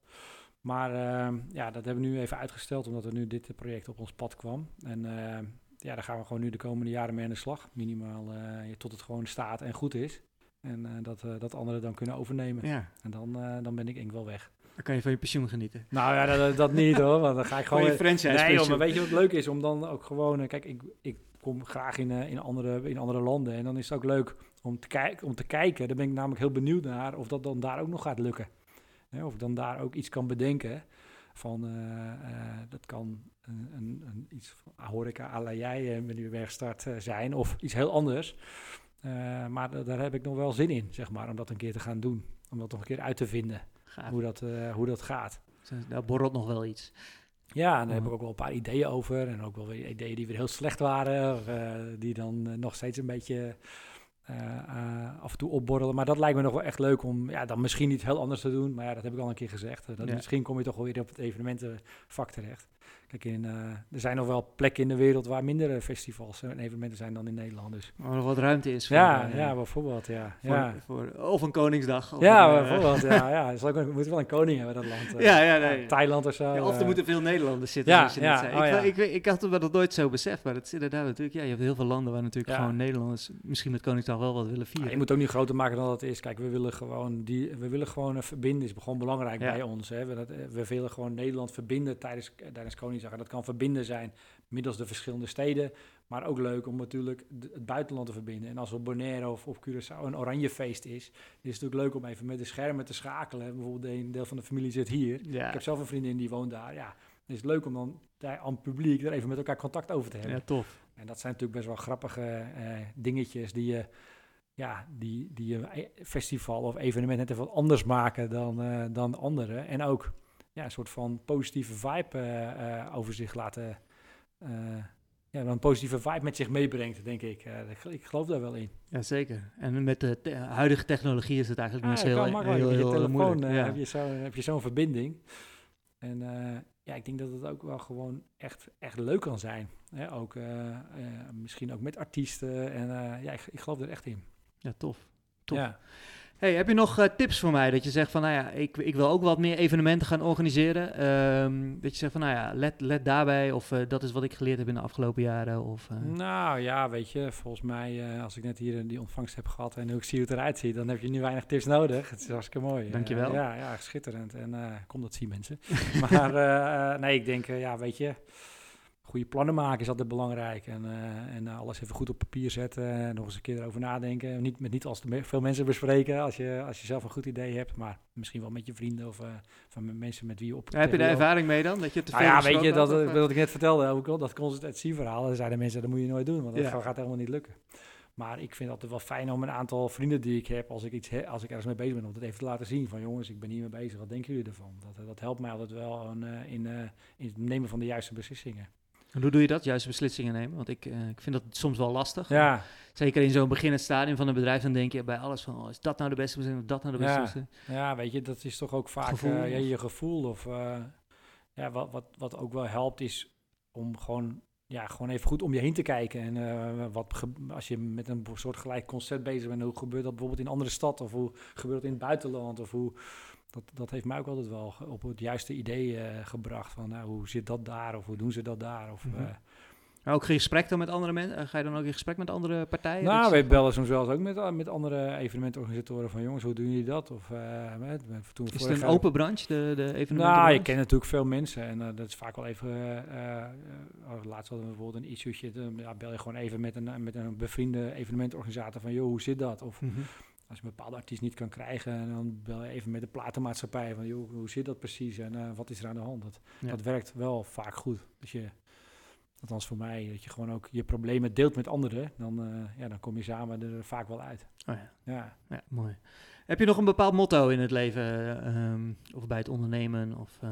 Maar ehm, ja, dat hebben we nu even uitgesteld, omdat er nu dit project op ons pad kwam. En uh, ja, daar gaan we gewoon nu de komende jaren mee aan de slag. Minimaal uh, tot het gewoon staat en goed is. En uh, dat, dat anderen dan kunnen overnemen. Ja. En dan, dan ben ik eng wel weg. Dan kan je van je pensioen genieten. Nou ja, dat, dat niet hoor. Want dan ga ik gewoon. je franchise nee, joh, maar weet je wat leuk is? Om dan ook gewoon. Kijk, ik, ik kom graag in, in, andere, in andere landen. En dan is het ook leuk om te, kijken, om te kijken. Daar ben ik namelijk heel benieuwd naar of dat dan daar ook nog gaat lukken. Of ik dan daar ook iets kan bedenken van uh, uh, dat kan een, een, een, iets van horeca à la jij uh, nu weggestart zijn of iets heel anders. maar daar heb ik nog wel zin in, zeg maar, om dat een keer te gaan doen. Om dat nog een keer uit te vinden, hoe dat, hoe dat gaat. Daar borrelt nog wel iets. Ja, en daar heb ik ook wel een paar ideeën over. En ook wel weer ideeën die weer heel slecht waren. Of, die dan nog steeds een beetje af en toe opborrelen. Maar dat lijkt me nog wel echt leuk om ja, dan misschien iets heel anders te doen. Maar ja, dat heb ik al een keer gezegd. Dat Misschien kom je toch wel weer op het evenementenvak terecht. Kijk, in, uh, er zijn nog wel plekken in de wereld waar minder festivals en evenementen zijn dan in Nederland. Dus. Waar er wat ruimte is. Voor, ja, uh, ja, bijvoorbeeld. Ja. Voor, ja. Voor, of een Koningsdag. Of ja, een, bijvoorbeeld. ja, ja. Dus we moeten wel een koning hebben, dat land. ja, ja, nee. Thailand of zo. of er moeten veel Nederlanders zitten. Ja, je ja, oh, ik, ja. Ik, ik, had het wel nooit zo beseft, maar dat is inderdaad natuurlijk. Ja, je hebt heel veel landen waar natuurlijk gewoon Nederlanders misschien met Koningsdag wel wat willen vieren. je moet ook niet groter maken dan dat het is. Kijk, we willen gewoon, die, we willen gewoon verbinden. Is gewoon belangrijk bij ons. Hè. We, dat, we willen gewoon Nederland verbinden tijdens, tijdens Koningsdag. Dat kan verbinden zijn middels de verschillende steden. Maar ook leuk om natuurlijk het buitenland te verbinden. En als op Bonaire of op Curaçao een oranje feest is, is het natuurlijk leuk om even met de schermen te schakelen. Bijvoorbeeld een deel van de familie zit hier. Ja. Ik heb zelf een vriendin die woont daar. Ja, het is leuk om dan daar aan het publiek er even met elkaar contact over te hebben. Ja, tof. En dat zijn natuurlijk best wel grappige eh, dingetjes die je ja, die, die een e-, festival of evenement net even anders maken dan, uh, dan anderen. En ook ja, een soort van positieve vibe uh, over zich laten. Uh, ja, een positieve vibe met zich meebrengt, denk ik. ik geloof daar wel in. Jazeker. En met de te huidige technologie is het eigenlijk niet heel, heel, heel, heel, telefoon, moeilijk. Ja. heb je zo'n heb je zo'n verbinding. En ja, ik denk dat het ook wel gewoon echt, echt leuk kan zijn. Hè? Ook, misschien ook met artiesten. En ja, ik, ik geloof er echt in. Ja, tof. tof. Ja. Hey, heb je nog uh, tips voor mij? Dat je zegt van, nou ja, ik, ik wil ook wat meer evenementen gaan organiseren. Um, dat je zegt van, nou ja, let, let daarbij. Of uh, dat is wat ik geleerd heb in de afgelopen jaren. Of, uh... Nou ja, weet je, volgens mij, als ik net hier die ontvangst heb gehad en hoe ik zie hoe het eruit ziet, dan heb je nu weinig tips nodig. Het is hartstikke mooi. Dankjewel. ja, ja, schitterend. En kom dat zien mensen. maar nee, ik denk, ja, weet je goede plannen maken is altijd belangrijk. En, uh, en uh, alles even goed op papier zetten. En nog eens een keer erover nadenken. Niet, met niet als te veel mensen bespreken. Als je, als je zelf een goed idee hebt. Maar misschien wel met je vrienden of uh, van mensen met wie je op. heb je daar ervaring mee dan? Dat je te nou veel ja, weet je, dat, wat ik net vertelde ook al. Dat consultatieverhaal. Dan zeiden mensen, dat moet je nooit doen. Want dat ja. gaat helemaal niet lukken. Maar ik vind het altijd wel fijn om een aantal vrienden die ik heb, als ik, iets he, als ik ergens mee bezig ben, om dat even te laten zien. Van jongens, ik ben hiermee bezig, wat denken jullie ervan? Dat, dat helpt mij altijd wel in, in, in het nemen van de juiste beslissingen. En hoe doe je dat, juiste beslissingen nemen? Want ik, uh, ik vind dat soms wel lastig. Ja. Zeker in zo'n beginnend stadium van een bedrijf, dan denk je bij alles van, oh, is dat nou de beste beslissing of dat nou de beste ja. beslissing? Ja, weet je, dat is toch ook vaak gevoel, uh, ja, je gevoel. Of uh, ja, wat, wat, wat ook wel helpt is om gewoon, ja, gewoon even goed om je heen te kijken. En wat als je met een soort gelijk concept bezig bent, hoe gebeurt dat bijvoorbeeld in een andere stad? Of hoe gebeurt het in het buitenland? Of hoe dat, dat heeft mij ook altijd wel op het juiste idee uh, gebracht. Van nou, hoe zit dat daar of hoe doen ze dat daar? Of, mm -hmm. uh, ook gesprek dan met andere mensen? Eh, ga je dan ook in gesprek met andere partijen? Nou, we bellen soms wel eens ook met, met andere evenementorganisatoren van jongens, hoe doen jullie dat? Of, met, toen is het een open branche, de, de evenementen? Nou, je kent natuurlijk veel mensen en dat is vaak wel even, oh, laatst hadden we bijvoorbeeld een issue'tje, ja, bel je gewoon even met een, met een bevriende evenementorganisator van joh, hoe zit dat? Of mm -hmm. Als je een bepaalde artiest niet kan krijgen, dan bel je even met de platenmaatschappij van joh, hoe zit dat precies en uh, wat is er aan de hand? Dat, dat werkt wel vaak goed. Dus je, althans voor mij, dat je gewoon ook je problemen deelt met anderen, dan, uh, ja, dan kom je samen er vaak wel uit. Oh ja. Ja. ja, mooi. Heb je nog een bepaald motto in het leven, um, of bij het ondernemen? Of, uh...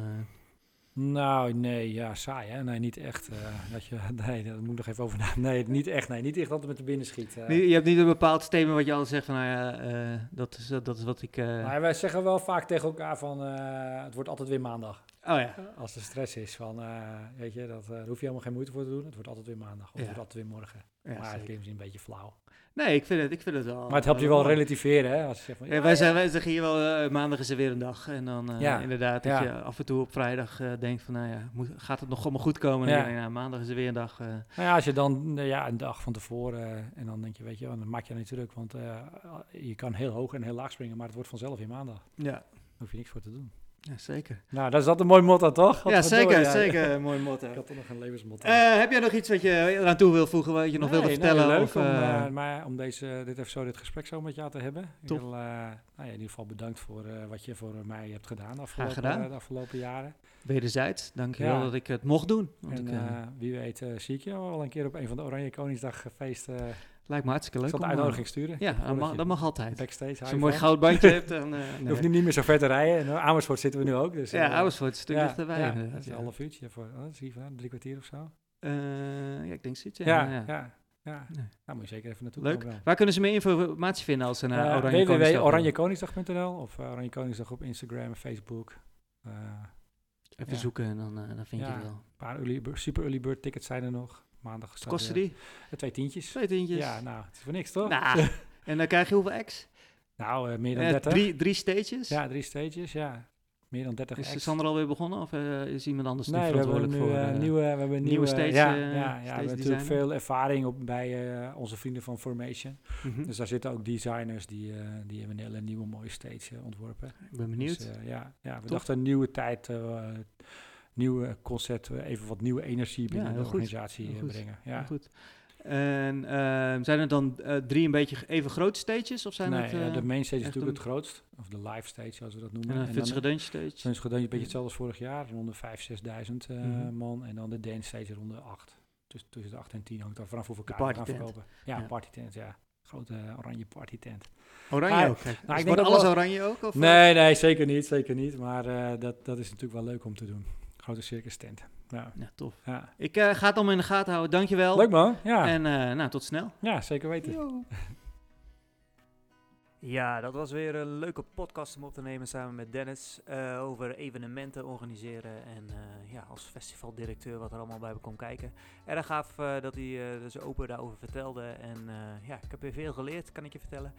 Nou, nee, ja, saai hè? Nee, niet echt. Uh, dat je, nee, dat moet ik nog even over na. Nee, niet echt. Nee, niet echt altijd met de binnen schiet. Uh. Je hebt niet een bepaald thema wat je altijd zegt van, nou ja, uh, dat, is, dat is wat ik... Maar wij zeggen wel vaak tegen elkaar van, het wordt altijd weer maandag. Oh ja. Als er stress is van, weet je, dat, daar hoef je helemaal geen moeite voor te doen. Het wordt altijd weer maandag of ja. het wordt altijd weer morgen. Ja, maar het klinkt een beetje flauw. Nee, ik vind het, ik vind het wel. Maar het helpt je wel relativeren, hè? Als je zegt van, ja, wij, Zijn, wij zeggen hier wel, uh, maandag is er weer een dag. En dan uh, ja. inderdaad, dat je af en toe op vrijdag uh, denkt van, nou ja, moet, gaat het nog allemaal goed komen? Ja. ja, maandag is er weer een dag. nou ja, als je dan, ja, een dag van tevoren, en dan denk je, weet je, dan maak je niet druk. Want je kan heel hoog en heel laag springen, maar het wordt vanzelf weer maandag. Ja. Daar hoef je niks voor te doen. Ja, zeker. Nou, dat is dat een mooi motto, toch? ja, zeker, zeker een mooi motto. Ik had toch nog een levensmotto. Uh, heb jij nog iets wat je eraan toe wil voegen, wat je nog nee, wilde vertellen? Nee, leuk of, om, uh, maar om deze, dit even zo dit gesprek zo met jou te hebben. Ik wil, uh, nou ja, in ieder geval bedankt voor wat je voor mij hebt gedaan, afgelopen, gedaan. de afgelopen jaren. Wederzijds, dankjewel ja. dat ik het mocht doen. Want en, ik, wie weet zie ik je wel een keer op een van de Oranje Koningsdagfeesten Lijkt me hartstikke leuk. Ik zal een uitnodiging sturen. Ja, dat mag, dat mag, altijd. Backstage. Als je een mooi goudbandje hebt, dan... Uh, Je hoeft niet meer zo ver te rijden. En Amersfoort zitten we nu ook. Dus, ja, uh, Amersfoort is een stuk ja, dichterbij. Ja, dat is een half uurtje voor, oh, je, drie kwartier of zo. Uh, ja, ik denk zoiets. Ja, ja. ja. ja. Nee. Nou, moet je zeker even naartoe Leuk. Komen Waar kunnen ze meer informatie vinden als ze naar Oranje www.oranjekoningsdag.nl of Oranje Koningsdag op Instagram en Facebook. Even zoeken en dan, dan vind je het wel. Een paar early, super early bird tickets zijn er nog. Maandag Wat kosten die? Uh, twee tientjes. Twee tientjes. Ja, nou, het is voor niks, toch? Nou, en dan krijg je hoeveel ex? Nou, uh, meer dan 30. Drie, drie stages? Ja, drie stages, ja. Meer dan 30 Is Sander alweer begonnen of uh, is iemand anders nee, verantwoordelijk we voor? Uh, nieuwe, we hebben nieuwe, nieuwe stage, ja, ja, ja, we hebben natuurlijk veel ervaring op, bij onze vrienden van Formation. Mm -hmm. Dus daar zitten ook designers die, die hebben een hele nieuwe mooie stage ontworpen. Ik ben benieuwd. Dus, ja, ja, we Top. dachten een nieuwe tijd nieuwe concept, even wat nieuwe energie binnen ja, de organisatie goed. brengen. Ja, goed. En uh, zijn er dan uh, drie een beetje even grote stages? Of zijn nee, het, uh, de main stage is natuurlijk het grootst. Of de live stage, zoals we dat noemen. En, en dan de stage? Vins een beetje hetzelfde als vorig jaar. Rond de 5.000, 6.000 mm -hmm. man. En dan de dance stage rond de 8. Dus tussen de 8 en 10 hangt er vanaf hoeveel kaarten we gaan verkopen. Ja, ja. party tent, ja. Grote oranje party tent. Oranje ook? Nou, ik denk alles wel, oranje ook? Of nee, nee, zeker niet. Zeker niet. Maar dat, dat is natuurlijk wel leuk om te doen grote circus tent. Ja, ja tof. Ja. Ik uh, ga het allemaal in de gaten houden. Dankjewel. Leuk man. Ja. En uh, nou, tot snel. Ja, zeker weten. Ja, dat was weer een leuke podcast om op te nemen samen met Dennis uh, over evenementen organiseren en uh, ja, als festivaldirecteur wat er allemaal bij komt kijken. Erg gaaf uh, dat hij dus open daarover vertelde en ja, ik heb weer veel geleerd, kan ik je vertellen.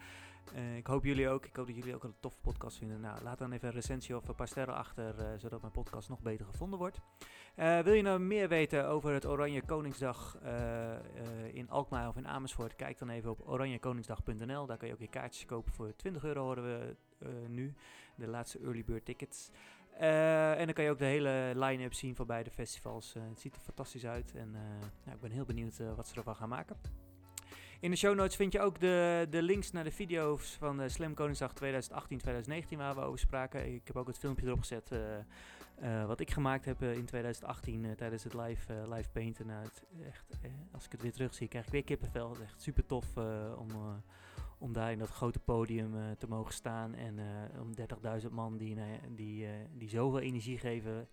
Uh, ik hoop jullie ook. Ik hoop dat jullie ook een toffe podcast vinden. Nou, laat dan even een recensie of een paar sterren achter, uh, zodat mijn podcast nog beter gevonden wordt. Uh, wil je nou meer weten over het Oranje Koningsdag in Alkmaar of in Amersfoort? Kijk dan even op oranjekoningsdag.nl. Daar kan je ook je kaartjes kopen voor 20 euro horen we nu. De laatste early bird tickets. en dan kan je ook de hele line-up zien van beide festivals. het ziet er fantastisch uit en nou, ik ben heel benieuwd wat ze ervan gaan maken. In de show notes vind je ook de, de links naar de video's van de Slam Koningsdag 2018-2019 waar we over spraken. Ik heb ook het filmpje erop gezet uh, uh, wat ik gemaakt heb uh, in 2018 tijdens het live, live painten. Nou, als ik het weer terug zie, krijg ik weer kippenvel. Het is echt super tof om, om daar in dat grote podium te mogen staan. En om 30.000 man die, die, die zoveel energie geven.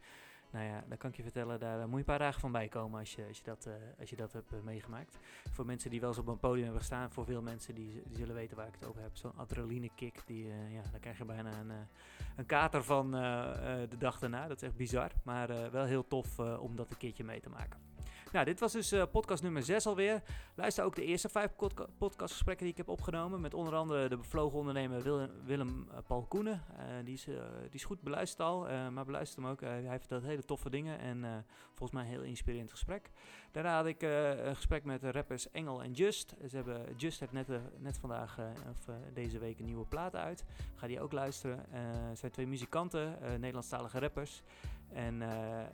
Nou ja, dan kan ik je vertellen, daar moet je een paar dagen van bij komen als je, als je, dat, uh, als je dat hebt uh, meegemaakt. Voor mensen die wel eens op een podium hebben gestaan, voor veel mensen die, die zullen weten waar ik het over heb. Zo'n adrenaline kick, die, ja, daar krijg je bijna een, een kater van de dag daarna. Dat is echt bizar, maar wel heel tof om dat een keertje mee te maken. Nou, dit was dus uh, podcast nummer 6 alweer. Luister ook de eerste vijf podcastgesprekken die ik heb opgenomen. Met onder andere de bevlogen ondernemer Willem, Willem uh, Paul. Uh, die, is, die is goed beluisterd al, maar beluister hem ook. hij vertelt hele toffe dingen en volgens mij een heel inspirerend gesprek. Daarna had ik een gesprek met de rappers Engel en Just. Ze hebben, Just heeft net, net vandaag of deze week een nieuwe plaat uit. Ga die ook luisteren. Zijn twee muzikanten, Nederlandstalige rappers. En uh, uh,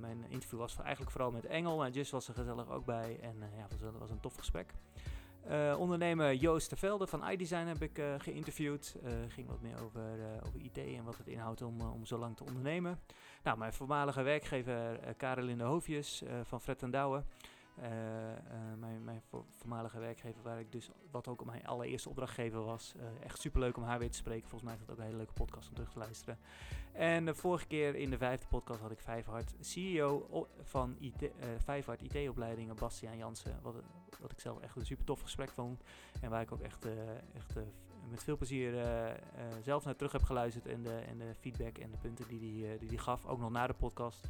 mijn interview was eigenlijk vooral met Engel. En Just was er gezellig ook bij. En uh, ja, dat was, een tof gesprek. ondernemer Joost de Velde van iDesign heb ik geïnterviewd. ging wat meer over, over IT en wat het inhoudt om, om zo lang te ondernemen. Nou, mijn voormalige werkgever Karelinde Hoofjes van Fred en Douwe. Eh, eh, mijn, mijn voormalige werkgever, waar ik dus, wat ook mijn allereerste opdrachtgever was. Uh, echt superleuk om haar weer te spreken. Volgens mij is dat ook een hele leuke podcast om terug te luisteren. En de vorige keer in de vijfde podcast had ik Vijfhard, CEO van IT, IT-opleidingen, Bastiaan Jansen. Wat, wat ik zelf echt een super tof gesprek vond. En waar ik ook echt, echt met veel plezier zelf naar terug heb geluisterd. En de, de feedback en de punten die hij die, die gaf, ook nog na de podcast.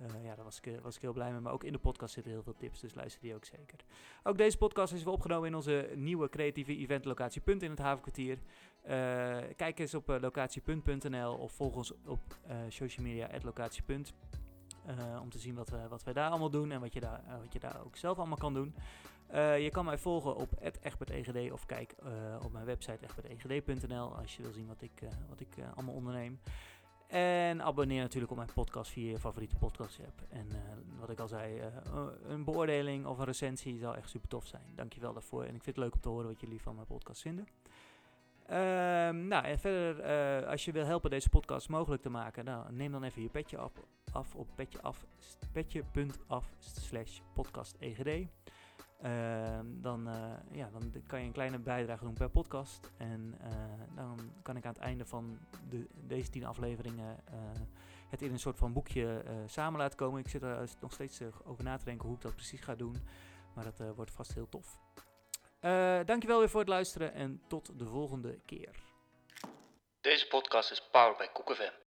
Uh, ja, daar was ik, was ik heel blij mee. Maar ook in de podcast zitten heel veel tips, dus luister die ook zeker. Ook deze podcast is weer opgenomen in onze nieuwe creatieve eventlocatie Punt in het Havenkwartier. Uh, kijk eens op uh, locatiepunt.nl of volg ons op social media locatiepunt. om te zien wat, we, wat wij daar allemaal doen en wat je daar, wat je daar ook zelf allemaal kan doen. je kan mij volgen op egbertegd of kijk op mijn website egbertegd.nl als je wil zien wat ik, wat ik allemaal onderneem. En abonneer natuurlijk op mijn podcast via je favoriete podcast app. En uh, wat ik al zei, uh, een beoordeling of een recensie zou echt super tof zijn. Dankjewel daarvoor. En ik vind het leuk om te horen wat jullie van mijn podcast vinden. Um, nou, en verder, als je wil helpen deze podcast mogelijk te maken, neem dan even je petje af, af op petje.af petje slash podcast EGD. Ehm, dan, uh, ja, dan kan je een kleine bijdrage doen per podcast. En uh, dan kan ik aan het einde van de, deze tien afleveringen uh, het in een soort van boekje samen laten komen. Ik zit er nog steeds over na te denken hoe ik dat precies ga doen. Maar dat wordt vast heel tof. dankjewel weer voor het luisteren en tot de volgende keer. Deze podcast is powered by KoekFM.